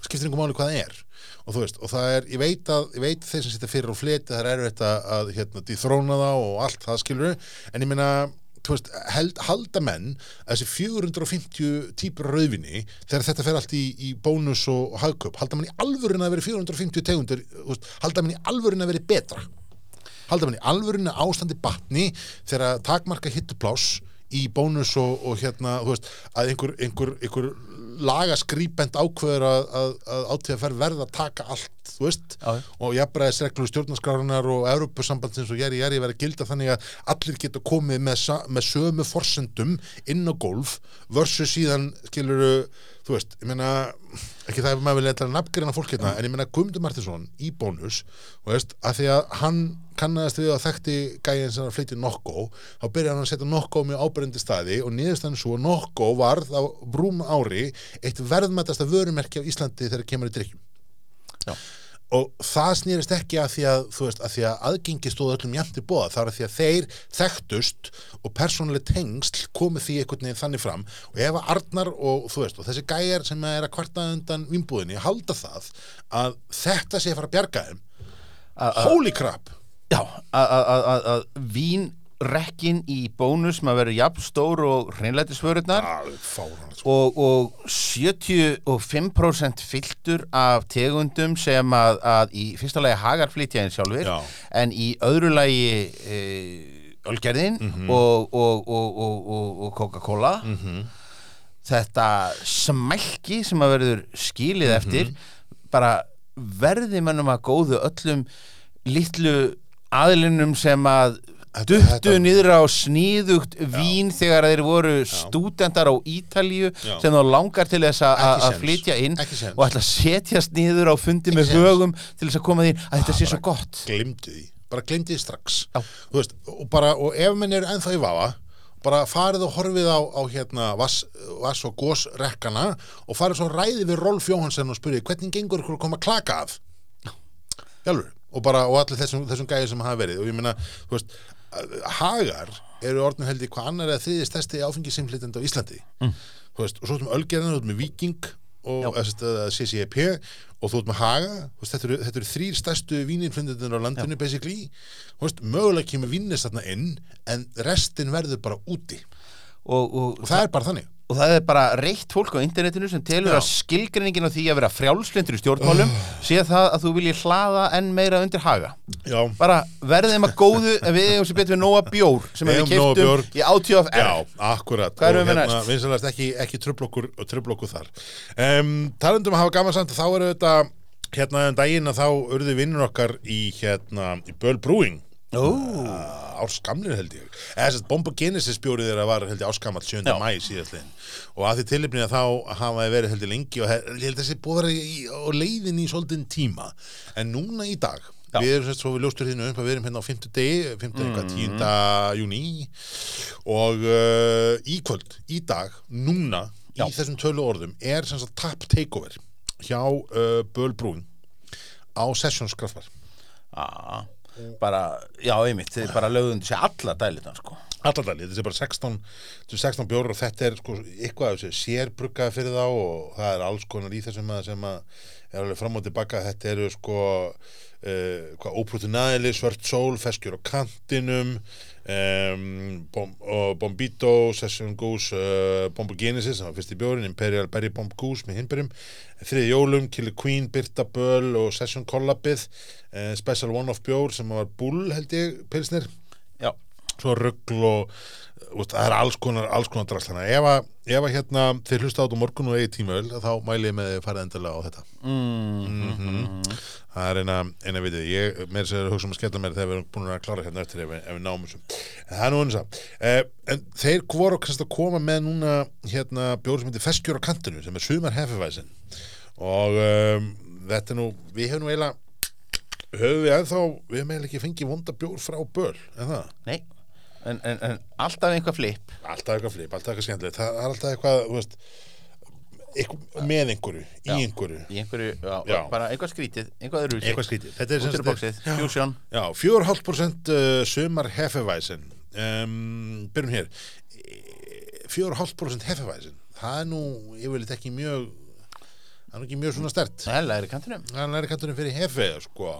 Skiptir einhver máli hvað það er. Og þú veist, og það er, ég veit að ég veit þeir sem sitja fyrir og fleti, það er erfitt að, hérna, dýþróna það og allt það skilur en ég meina, þú veist held, halda menn að þessi 450 típur rauðvinni, þegar þetta fer allt í, í bónus og, hagköp halda menn í alvörin að veri 450 tegundir veist, halda menn í alvörin að veri betra halda mann í alvörinu ástandi batni þegar takmarka hittupláss í bónus og, og hérna veist, að einhver, einhver, einhver lagaskrýpend ákveður að, að, að átíða verða að taka allt þú veist, Já, og jafnbræðisreglur stjórnarskrárunar og Evrópusambandsins og jæri jæri verða að gilda þannig að allir geta komið með, með sömu forsendum inn á golf versus síðan skiluru þú veist, ég meina ekki það ef maður vilja eitthvað nafngreina fólk hérna en ég meina Guðmundur Martinsson í bónus og veist, að því að hann kannast við að þekkti gæðin sem að flytja Nokko þá byrjaði hann að setja Nokko mjög ábyrjandi staði og niðurstaðan svo að Nokko varð á brúm ári eitt verðmættasta vörumerki á Íslandi þegar kemur í drikkjum Já. og það snýrist ekki að því að veist, að því að aðgengi stóð öllum jæmt í bóða, það er að því að þeir þekktust og persónuleg tengsl komið því einhvern veginn þannig fram. Og ef að Arnar og veist, og þessi gæjar sem er að kvarta undan vinnbúðinni halda það að þetta sé að fara að bjarga þeim. Holy crap! Já, að- að- vínrekkin í bónus maður verður jafn stór og hreinlætisvörurnar sko. og, og 75% fylltur af tegundum sem að, að í fyrsta lagi hagar flytja inn sjálfur Já. en í öðru lagi e, Ölgerðin Mhm. og, og, og, og, og, og Coca-Cola Mhm. þetta smælki sem að verður skilið Mhm. eftir bara verði mannum að góðu öllum litlu aðlinum sem að duttu niður á sníðugt vín þegar þeir voru stúdendar á Ítalíu Já. sem þá langar til þess að- flytja inn og ætla að setjast niður á fundi með högum til þess að koma því inn. Að þetta sé svo gott. glimtu því, bara glimtu því strax. Já. veist, og bara, og ef menn eru ennþá í vafa bara farið og horfið á, á hérna vass, vass og gósrekkana og farið svo ræði við Rolf Jóhansen og spurði hvernig gengur ykkur að koma að klaka að? Jálfur, og bara, og allir þessum, þessum gæði sem hafa verið. Og ég meina, þú veist hagar eru orðin held í hvað annar eða þriði stærsti áfengisimflytend á Íslandi. Mm. veist, og svo erum Ölgerðan, þú veist með Viking og CCEP og þú veist með Haga, veist, þetta eru, þetta eru þrýr stærstu víninflyndendur á landinu basically, þú veist, mögulega kemur vinnist þarna inn, en restin verður bara úti, og, og, og það er bara þannig og það er bara reitt fólk á internetinu sem telur Já. að skilgreiningin á því að vera frjálslindur í stjórnmálum sé það að þú viljið hlaða enn meira undir haga. Já, bara verðið að góðu en við eigum sem betur við nóa bjór sem við keftum í ATFR Já, akkurat. Og hérna, næst? vinsalast ekki, ekki tröflokkur, þar. Um, Talandum að hafa gaman samt þá eru þetta hérna um daginn að þá urðu vinnur okkar í hérna í Böl Brewing Ó, árskamlir held ég eða þess að Bomba Genesis bjórið þeirra var held ég áskamall 7. Já. mæ síðastlegin og að því tilipni að þá hafa þeir verið held ég lengi og he- ég held að þessi búið að vera í, á leiðin í svolítinn tíma en núna í dag Já. við erum svo við ljóstur þínu upp að við erum hérna á 50 degi 50 Mm. eitthvað 10. júni og uh, í kvöld, í dag, núna Já. í þessum tölu orðum er sem sagt tap takeover hjá uh, Bölbrún á Sessions Kraftbar Já, bara, já, einmitt, þið bara lögðum sér alla dælitan, sko. alladali, þetta er bara 16 þetta er 16 bjórar og þetta er sko eitthvað af þessu sérbruggaði fyrir þá og það er alls konar í þessum að sem að er alveg fram og tilbaka, þetta eru sko uh, hvað óprútinæli, svört sól feskjur á kantinum um, bom, og Bombito Session Goose, uh, Bombo Genesis það var fyrst í bjórin, Imperial Berry Bomb Goose með hinbyrjum, þriði jólum Killer Queen, Birta Böll og Session Collabið uh, Special One of Bjór sem var Bull held ég, pilsnir. Já, svo ruggl og úst, það er alls konar, alls konar að ef að, ef að hérna þeir hlusta á þetta á morgun og eigi tímaöl þá mæli ég með þið farið endilega á þetta. Mm, það er eina, eina vitið. Ég meir sér að hugsa um að skella mér þegar við erum búin að klára hérna eftir ef, ef við náum þessu. En það er nú eins að eh, en þeir voru að koma með núna hérna bjóri sem heitir Feskjur á kantinu sem er sumar heffivæsin og um, þetta er nú, við hefum nú eiginlega höfum við ennþá, við hefum eiginlega ekki fengið vonda bjór frá böl, en það? Nei, en, en, en alltaf einhvað flip. alltaf eitthvað flip, alltaf eitthvað skemmtilegt það er alltaf eitthvað, þú veist eitthvað, með einhverju, í Já. einhverju Í einhverju, já, Já. bara einhvað skrítið, einhvað öðru eitthvað skrítið þetta er Út sem úr bóksið, fusion. já, 4,5% uh, sumar hefevæsin um, byrjum hér 4,5% hefevæsin það er nú, ég vil ekki mjög það er ekki mjög svona stert. Hella er í kantinum. hann er kanturinn fyrir hefeða sko.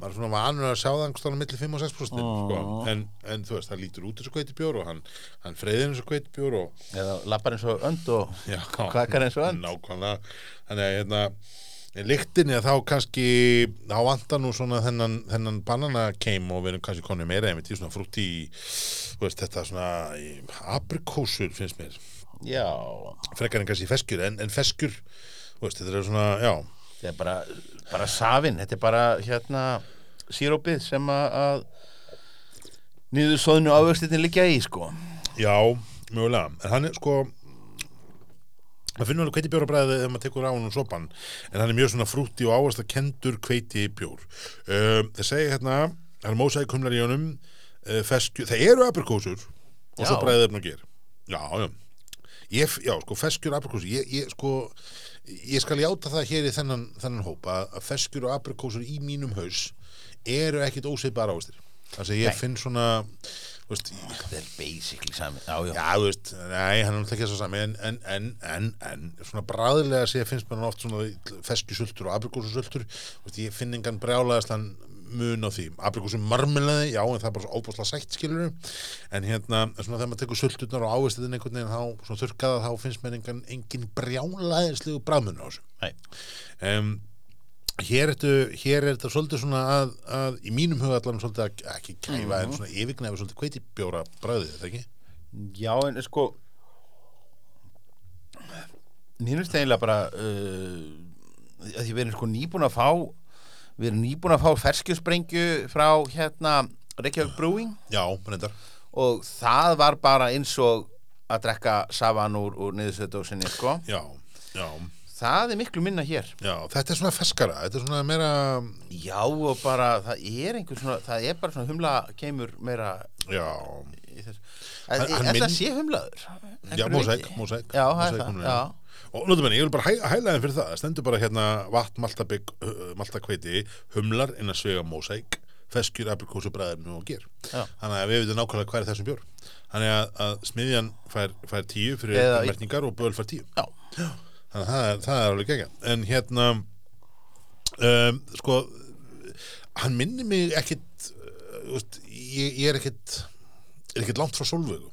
Maður er svona vanur að sjá það einhverstað milli 5 og 6% sko. en, en þú veist, það lítur út þessu kveitibjór og hann, hann freyðir þessu kveitibjór og Eða lappar eins og önd og kvakar eins og önd. nákvæmlega. Þannig að hérna lyktinni að þá kannski þá vantar nú svona þennan, þennan bananakeim og við erum kannski konið meira einmitt í svona frútti í þetta svona aprikósur finnst mér. Já, frekar en kannski feskjur en, en feskjur veist, þetta er svona, já. Þetta er bara, bara safin, þetta er bara hérna sírópið sem að, niður soðnu ávöxtinni liggja í, sko. Já, mögulega, en hann er sko maður finnur alveg hveiti bjórabræði þegar maður tekur á hann og sopan en hann er mjög svona frútti og að kendur hveiti bjór. Um, það segja hérna, það er mósæk humlar í honum uh, feskju, það eru aprikósur og svo Já. bræðið efn og ger já, já. Ég, já, sko, feskjur aprikósur ég, ég, sko, ég skal játa það hér í þennan, þennan hóp að, að feskjur og aprikósur í mínum haus eru ekkit ósveipar ávastir þannig að ég Nei. finn svona veist, Þetta er basically sami. Já, já. Já, þú veist, nei, hann er náttúrulega ekki svo sami en, en, en, en, en svona bræðilega sé finnst mér hann oft svona feskjusultur og aprikósusultur veist, ég finn engan brjálaðastan mun á því, aprikósu marmelaði já, en það er bara svo óbúslega sætt skilur en hérna, svona þegar maður tekur sulturnar og ávistiðin einhvern veginn, þá, svona þurrkaða þá finnst mér engan, engin brjálaðislegu bræðmun á þessu. Um, hér, ertu, hér er þetta svolítið svona að, að í mínum huga allan svolítið að ekki kæfa en svona yfirgnæfi svolítið kveitibjóra bræðið, þetta ekki? Já, en sko finnst eiginlega bara uh, að því við erum sko nýbúin að fá við erum nýbúin að fá ferskjusprengju frá hérna Reykjavík Brewing. Já, reyndar. Og það var bara eins og að drekka savan úr, úr niðurstöðdósinni sko. Já, já, það er miklu minna hér. Já, þetta er svona feskara, þetta er svona meira, Já og bara það er einhver svona það er bara svona humla kemur meira já, það minn- sé humlaður? já, mósæk, mósæk. Já, það er það, já Og notum henni, ég vil bara hæ, hæla þeim fyrir það, stendur bara hérna vatn, maltabygg, maltakveiti, humlar innan svega mósæk, feskjur, aprikósu, bræðinu og ger. Já. Þannig að við veitum nákvæmlega hvað er þessum bjór. Þannig að, að smiðjan fær, fær tíu fyrir Eða merkningar og böl fær tíu. Já, Þannig að það er, það er alveg gegja. En hérna, um, sko, hann minni mig ekkit, uh, veist, ég, ég er ekkit, er ekkit langt frá sólvögu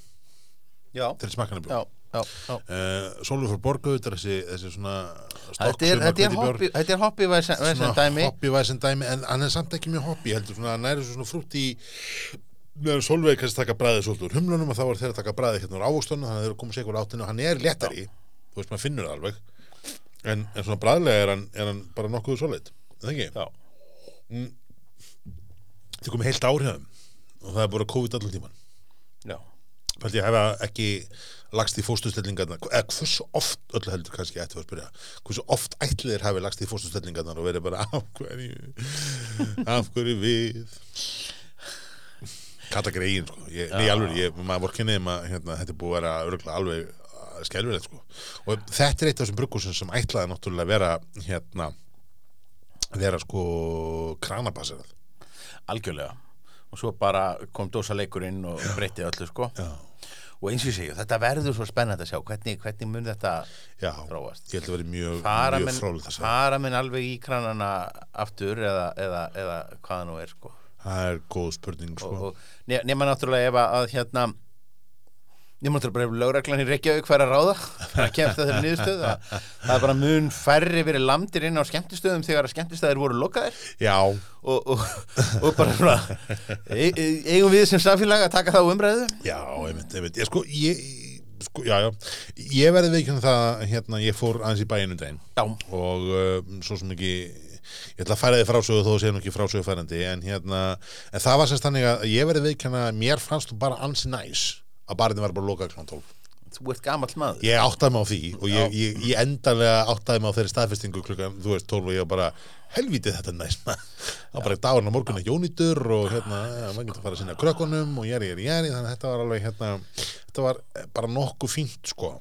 já, til smakkana já, já, já. Borgu, þetta er þessi, þessi svona Þetta er, þetta hobby, þetta hobby væsen, væsen dæmi. hobbyvæsin dæmi en hann er samt ekki mjög hobby heldur svona, hann er svona frútt í meðan Solveig kannski taka bræðið svolítið úr humlunum og þá er þeirra taka bræðið hérna úr ávókstunum þannig að þeir eru komið sér ykkur átinu. Og hann er léttari þú veist maður finnur það alveg. En, en svona bræðilega er hann, er hann bara nokkuð svolít, er það ekki? Já, Þið komið heilt ár hjá þeim og það er bara COVID allan tíman já, Fældi ég hefa ekki lagst í fóstustellingarnar eða hversu oft, öllu heldur kannski ætti að spyrja, hversu oft ætliðir hafi lagst í fóstustellingarnar og verið bara af hverju af hverju við? Kalla greiðin sko. ég, nei alveg, ég, maður vorkinni um að hérna, þetta er búið að vera alveg skelvilegt sko. og þetta er eitt af þessum bruggúsum sem ætlaði náttúrulega að vera hérna vera sko kranabaserað algjörlega. Og svo bara kom dósaleikurinn og breytti öllu sko. Já, og eins og ég segja, þetta verður svo spennandi að sjá hvernig, hvernig mun þetta já, þróast. ég held að vera mjög, mjög frólægt þess að fara menn alveg í kranana aftur eða, eða, eða hvaða nú er sko. Það er góð spurning sko. nema náttúrulega ef að hérna nema náttúrulega bara ef lögreglan í Reykjavík fær að ráða það kemst að þeirra niðurstöð að það er bara mun færri verið lamdir inn á skemmtistöðum þegar að skemmtistöðir voru lokaðir. Já, og, og, og bara svona e, e, eigum við sem samfélag að taka það á umræðu? Já, einmitt, einmitt. Ég sko, ég sko, já, já, ég verði veikjum það hérna, ég fór aðeins í bæinu daginn. Já, og uh, svo sem ekki ég ætla að færa þið frásögu þó sé nú ekki frásögu færandi en hérna, en það var sérst þannig að ég verði veikjana, mér fannst þú bara ansi næs að barinn var bara lokað kl. 12 þú ert gamall maður ég áttaði mig á því og ég, ég, ég endanlega áttaði mig á þeirri staðfestingu klukkan, þú veist, 12 og ég var bara helvítið þetta er næs maður. það var bara dagurinn á morgun að jónýtur og hérna, ja, maður getur að fara að sinna krökkunum og jæri, jæri, jæri, þannig að þetta var alveg hérna, þetta var bara nokkuð fínt sko.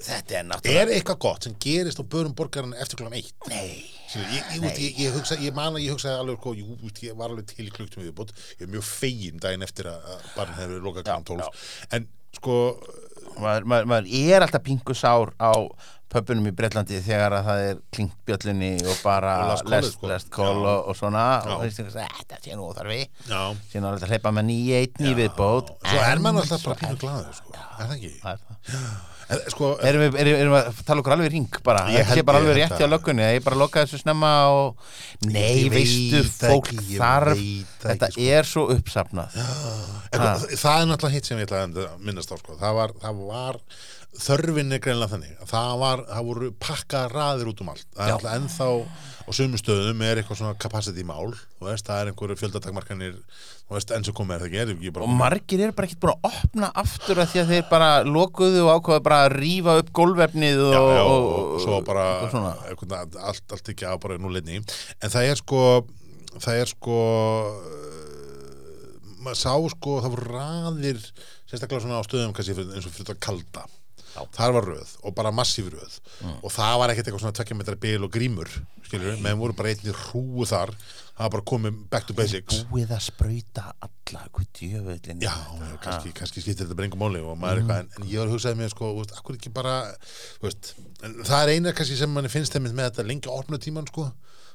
Þetta er náttúrulega er eitthvað gott sem gerist á börum borgarinn eftir klukkan 1 Nei, Ég, ég, ég, ég, ég, hugsa, ég man að ég hugsaði alveg sko, jú, veist, ég var alveg til í klukktum viðbútt ég er mjög fegin daginn eftir að að barn hefur lokað kl. 12 en sko, maður, maður, maður er alltaf pingu sár á pöpunum í Breitlandi þegar að það er klingt bjöllinni og bara Og last call, lest, sko. og, og svona Já. og finnst þess að þetta sé nú þarfi já síðan er þetta að hleypa með nýja einn í viðbót svo er mann alltaf bara pínu er- glaður sko. er það ekki? það er það. En, sko, Erum við, erum, erum við að tala okkur alveg ring bara, Ég ég sé bara alveg held rétt að- hjá löggunni að ég bara loka þessu snemma og nei, veistu, það fólk ekki, þarf veit það þetta ekki, sko. er svo uppsafnað það, það er náttúrulega hitt sem ég ætlaði að minnast á sko. það, var, það var þörfin er greinlega þannig að það, var, það voru pakkaða raðir út um allt. Það er náttúrulega ennþá á sömu stöðum er eitthvað svona capacity mál veist, það er einhverju fjöldatakmarkanir enn sem komið er það ekki, er ekki bara og margir eru bara ekkert búin að opna aftur að því að þeir bara lokuðu og ákvaðu bara að rífa upp gólvefnið og, já, já, og, og, og svo bara einhvern, allt, allt ekki á bara nú leitni en það er sko það er sko maður sá sko það voru raðir sérstaklega svona á stöðum kannski eins og fyrir þetta kalda Já. þar var röð og bara massíf röð. Og það var ekkert eitthvað svona tvekja metra bil og grímur skilur meðan voru bara einnig hrúu þar. Það var bara komið back to basics. Búið að sprauta alla hvað djöfullin Já, kannski, kannski skiptir þetta bara engum máli og maður er eitthvað, en, en ég var að hugsaði mér sko, veist, akkur ekki bara veist, það er eina kannski sem manni finnst þeim með þetta lengja opna tíman sko.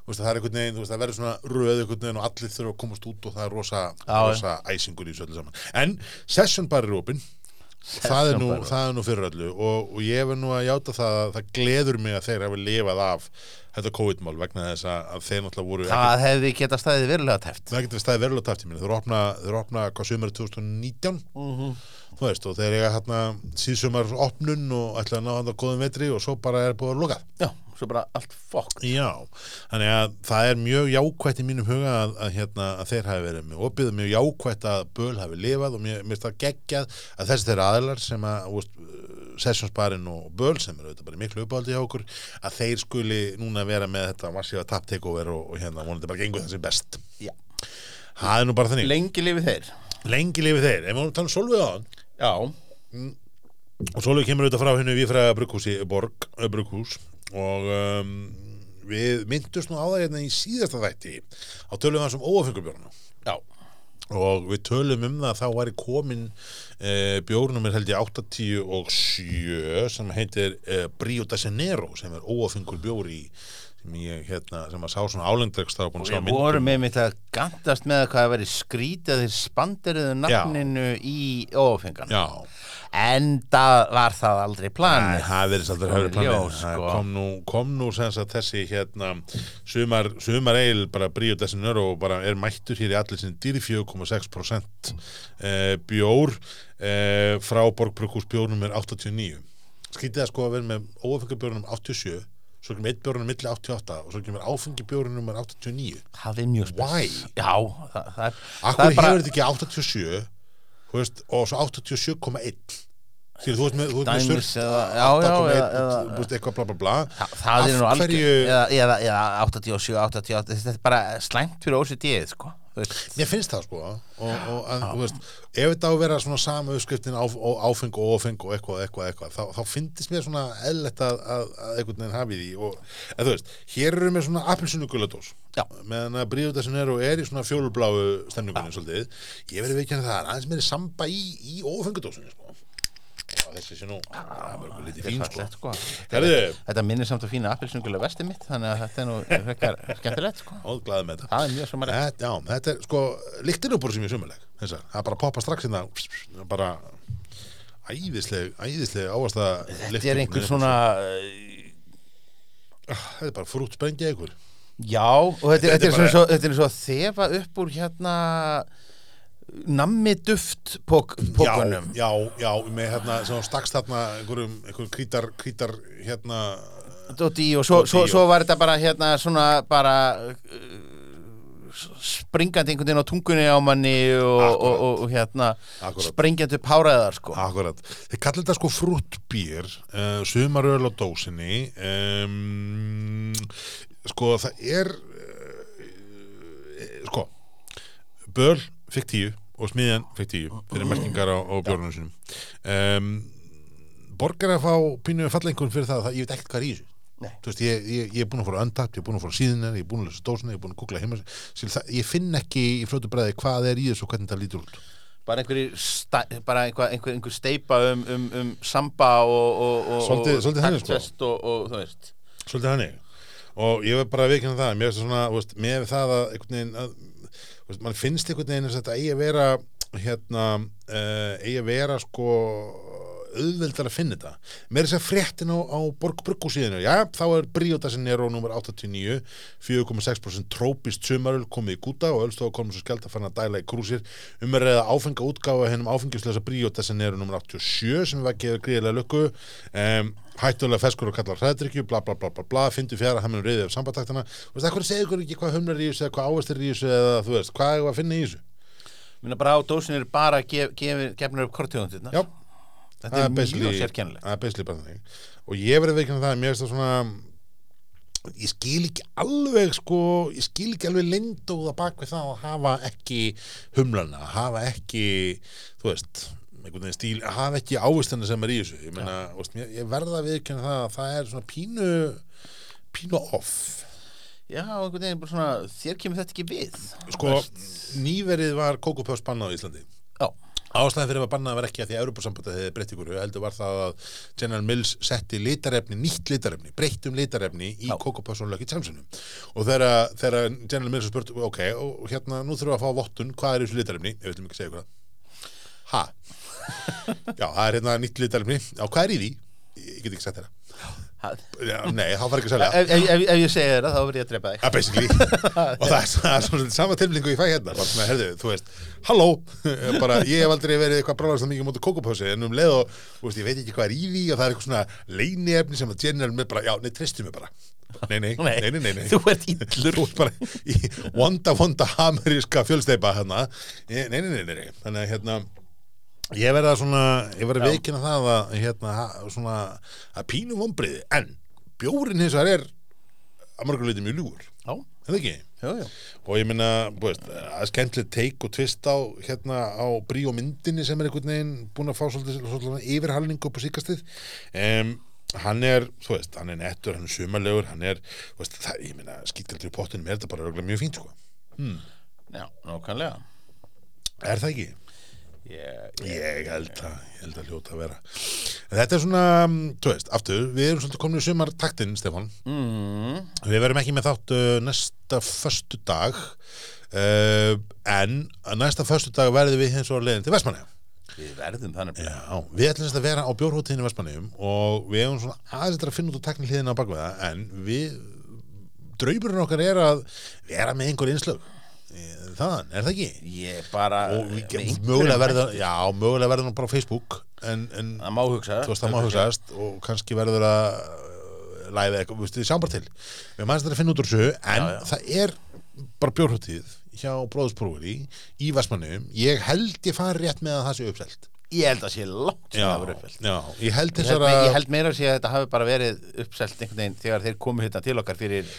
Veist, það er einhvern veginn, veist, það verður svona röð einhvern veginn og allir þurfa að komast út og það er rosa, rosa æsingur í þessu öllu saman. En session bar er opinn það er, nú, það er nú fyrir öllu. Og, og ég verð nú að játa það að það gleður mig að þeir hafi lifað af þetta COVID-mál vegna þess að, þeir náttúrulega voru ekki það hefði geta staðið verulega tæft það getur staðið verulega tæft í minni þeir opna, þeir opna hvað sömur 2019 þú veist og þeir eiga hérna síðsumar opnun og ætla að ná að góðum vetri og svo bara er búið að loka já, svo bara allt fokk já, þannig að það er mjög jákvætt í mínum huga að, að, hérna, að þeir hafi verið með opið og mjög jákvætt að böl hafi lifað og mér finnst það geggjað að þessi þeirra aðilar sem að sessionsbarinn og böl sem eru auðvitað bara miklu uppáldi hjá okkur að þeir skuli núna vera með þetta massífa tap takeover og, og hérna vonandi bara gengur þessi best. Já. það er nú bara þannig. Lengi lifið þeir. Lengi lifið þeir, ef við tala um Solveig á hann já, og Solveig kemur auðvitað frá hennu við fræða brugghús og um, við myndust nú á það hérna í síðasta þætti. Á tölum það sem óafengubjörna já, og við tölum um það að þá væri komin e, bjórnum er held ég 80 og 7 sem heitir e, Brio de Janeiro sem er óafengur bjór í sem ég hérna, sem að sá svona álendregst að sjá við vorum með mitt að gandast með hvað að veri skrítið að þeir spanderiðu nafninu í ófengan Já, en það var það aldrei planið. Það verðist aldrei Kom höfður planið. Það sko. kom nú, kom nú þessi hérna sumar, sumar eil bara bríu þessi nörg og bara er mættur hér í allir sinni dýri 4,6% eh, bjór eh, frá Borgbrukus bjórnum er 89 skýtið að sko að vera með óafengar bjórnum 87 svo kemur eitt bjórnum milli 88 og svo kemur áfengi bjórnum er 89 það er mjög spes. Það, það, er, það Akkur hefur þetta ekki 87 þú þú veist, og svo 87,1 Skilur, þú veist með, með Dæmis surt eða- já, já, 8,1, eða- eða- þú veist, eitthvað bla bla bla. Þa, það er nú algjör eða, eða, eða 87, 88 þetta er bara slæmt fyrir OCD sko. Mér finnst það sko og, og þú veist, ef þetta á að vera svona sama uppskriftin á, áfeng og ofeng og eitthvað, eitthvað, eitthvað, þá, þá finnst mér svona eðlert að, að, að einhvern veginn hafi því og, þú veist, hér eru með svona appelsinu guladós, Já. meðan að bríða þessin er og er í svona fjólubláu stemningunni svolítið, ég verið veikjan að það er aðeins meiri samba í, í ofengudósinni sko þessi sé nú, er fín sko. sko. Þetta minnir samt að fína appelsyngulega vesti mitt þannig að þetta er nú frekar skemmtilegt sko. óglaði með þetta. Er Þetta, já, þetta er sko líktinu bara sem ég sumuleg það bara að poppa strax inn það bara æðisleg, æðisleg ávasta Þetta er einhver svona þetta er bara frútt sprengja ykkur Já, og þetta, er þetta, er bara- svo, þetta er svo að þefa upp úr hérna nammi duft pók, pókunum já, já, já, með hérna sem stakst þarna einhverjum, einhverjum krítar, krítar hérna, Dóti, og svo, svo, svo var þetta bara hérna svona bara uh, springandi einhvern veginn á tungunni á manni og, og, og, og hérna Akkúrat. Sprengjandi upp háræðar sko. Akkurat. Þeir kallar þetta sko frúttbýr uh, sumaröl á dósinni um, sko það er uh, sko böl fikk tíu og smiðjan fikk tíu fyrir merkingar á, á bjórnum sinum um, borgar að fá pínu fallengun fyrir það, það ég veit ekkert hvað er í þessu. Veist, ég, ég, ég er búin að fara öndapt, ég er búin að fara síðunar, ég er búin að lesa dósina, ég er búin að kúkla heima ég finn ekki í fljótu bræði hvað er í þessu og hvernig það lítur út. Bara einhver, bara einhver, einhver, einhver steipa um, um, um samba og, og, og, og sko. taktfest og, þú veist. Svolítið hannig og ég verð bara að veikina það mér finnst það að að, mann finnst einhvern veginn að þetta eigi að vera hérna, uh, eigi að vera sko auðveldar að finna þetta. Með þess að fréttin á, á Borg Bruggu síðan já, þá er Bríotasin Nero nummer 89 4,6% trópist sumaröl komið í gúta og ölstofa komið svo skjald að fann að dæla í krúsir. Um að reyða áfenga útgáfa hennum áfengislösa Bríotasin Nero nummer 87 sem var gefið gríðilega lukku. Um, hættulega feskur og kallar hræðdrykju bla bla bla bla bla, fyndu fjara hann mun reyðið af sambataktana, þú veist, hvað segir ekki hvað humlar í þessu eða hvað áherslir í þessu eða þú veist, hvað er að finna í þessu? Minna bara á dósin er bara gef, gef, gefnir upp kortíðundirna Já. Þetta er mjög sérkennilegt. það er basically bara þannig. Og ég verið veikinn það, mér finnst það svona ég skil ekki alveg sko, ég skil ekki alveg lindóða bak við það að hafa ekki humlana, hafa ekki þú veist, einhvern veginn stíl hafa ekki ávistana sem er í þessu. Ég, meina, veist, ég, verða að viðkynna það að það er svona pínu pínu off. Já, einhvern veginn bara svona, þér kemur þetta ekki við sko, nýverið var kókupöfs bannað á Íslandi. Já, Ástæðan fyrir að bannað var ekki að því að Europasambandið hefði breytt ykkur, heldur var það að General Mills setti litarefni, nýtt litarefni, breyttum litarefni í. Coco Puffs og þegar, General Mills spurt, ok, og hérna nú þurfum við að fá vottun, hvað er þessu litarefni? Ég veitum ekki að segja ykkur það. Ha? Já, það er hérna nýtt litarefni. Já, hvað er í því? Ég get ekki sagt þeirra. Já, nei, þá fara ekki að selja. ef, ef, ef, ef ég segi þér það, þá verð ég að drepa þig. Basically. Og það er, er svona sama tilmlingu ég fæ hérna bara svona, herðu, þú veist, halló bara, ég hef aldrei verið eitthvað bráðast mikið mútið kókupössi en um leið og, þú veist, ég veit ekki hvað er í því og það er eitthvað svona leyniefni sem að general með bara, já, nei, tristu mig bara. Nei, nei, nei, nei, nei. Þú ert illur. Þú ert bara í vonda, vonda ameríska fjölsteipa hérna, nei, nei, nei, nei, nei. Þannig að hérna ég verða svona, ég verða Já. veikina það að hérna, svona að pínu vombriði, en bjórin hins vegar er að mörgur leiti mjög ljúgur Já, það ekki? já, já og ég meina, bú veist, að skemmtilegt teik og tvist á, hérna, á brí og myndinni sem er einhvern veginn búin að fá svolítið, svolítið yfirhalningu upp á síkastið um, hann er, þú veist, hann er nettur hann er sumarlegur, hann er, þú veist, það, ég meina skýtkaldur í pottinum er þetta bara mjög fínt, sko hmm. Já, nákvæmlega er það ekki? Ég, Ég held að, ég held að hljóta að vera. En þetta er svona, mm, þú veist, aftur við erum svolítið komin í sumartaktinn, Stefán. Mm, Við verðum ekki með þátt uh, næsta föstu dag uh, en næsta föstu dag verðum við hins og leiðin til Vestmanneum. Við verðum þannig Já, við ætlum að vera á bjórhóttíðinu Vestmanneum og við hefum svona aðeins að finna út á tekni hliðina á bakveða en við, draumurinn okkar er að vera með einhver innslög. Þaðan, er það ekki? Ég bara Og mögulega verður, já, mögulega verður nú bara á Facebook en, en Það má hugsa. Þú veist það má hugsaðast og kannski verður að uh, læða eitthvað, þú veist, við sjáum bara til. Við maður þetta að finna út úr þessu en Já, já. það er bara bjórhóttíð hjá bróðsprófuri í Vestmannum ég held ég fari rétt með að það sé uppselt. Ég held að sé langt sem það verið uppfælt já, ég held Ég held, að ég held meira að sé að þetta hafi bara verið uppselt einhvern veginn þegar þeir komu hérna til okkar fyrir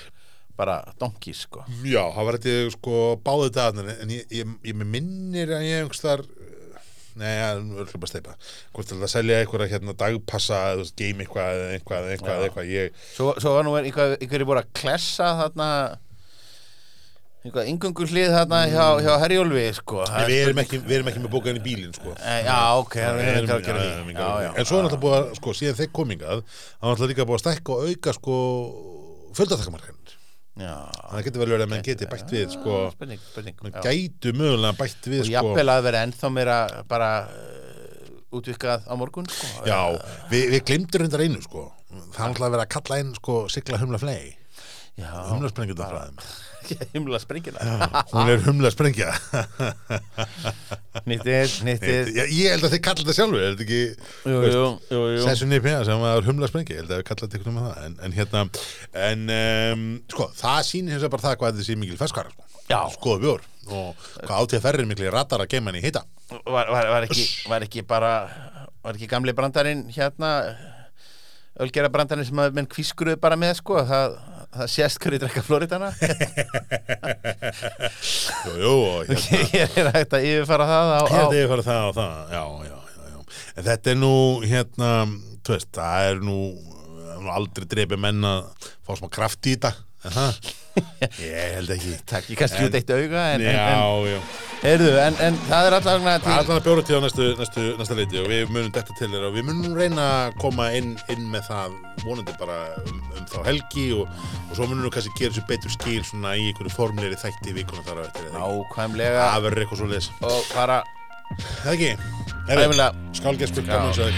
bara donkís sko. Já, það var þetta sko báðið dagarnir en ég, ég, ég minnir að ég einhvers þar Nei, það er öll bara steipa Hvort er það að selja einhverja hérna dagpassa eða game eitthvað eða eitthvað, eitthvað, eitthvað ég, Svo, svo var nú einhver, einhverju búið að klessa þarna einhvað yngöngu hlið þarna hjá, hjá Herjólfi sko. Við erum við erum ekki með bókaðin í bílinn sko. Eh, Já, ok, það er erum- ekki að gera því. já, Já, já. En svo er náttúrulega búið að, sko, síðan þeir komingað Það er náttúrulega líka búið að stækka og auka sko fjöldatakmarkanir Já, Það getur vel verið að menn geti bætt við sko, spurning, spurning. Menn gætu mögulega bætt við Og sko. jafnvel að vera ennþá meira bara uh, útvikað á morgun sko. Já, við, við glemdur reyndar einu sko. Það er náttúrulega verið að kalla inn sko Sigla humla flei Humla sprengjuða fræðum himla springina Hún er humla sprengja. Nýttið, nýttið ég, held að þið kalla þetta sjálfur Er þetta ekki Sessunni P.A. sem var humla sprengja Ég held að við kalla þetta eitthvað með það. En, en hérna En um, sko, það sýnir vegar bara það hvað þetta sé mikil ferskara sko. Já. Skoða bjór Og hvað átíða ferri mikli radar að geima hann í hita. Var, var, var, ekki, var ekki bara var ekki gamli brandarinn hérna Ölgera brandarinn sem að menn kvískruðu bara með sko það, það sést hverju drekka Floridana. Jú, jú, og hérna ég er hægt að yfirfara það á, á Hérna ég fara það og það Já, já, já, En þetta er nú, hérna veist, það er nú, er aldrei dreipið menn að fá smá kraft í þetta Það Ég held ekki takk ég kannski út eitt auga en, Já, en, já heyrðu, en, en það er alltaf Það er til að bjóra til á næstu, næstu, næsta leiti og við munum þetta til þér og við munum reyna að koma inn, inn með það vonandi bara um, um þá helgi og, og svo munum við kannski gera sér betur skil svona í einhverju formleiri þætti vikuna þar á eftir nákvæmlega Það verður eitthvað svo leis. og bara Það ekki? Skálgeskur, Já. gaman þig.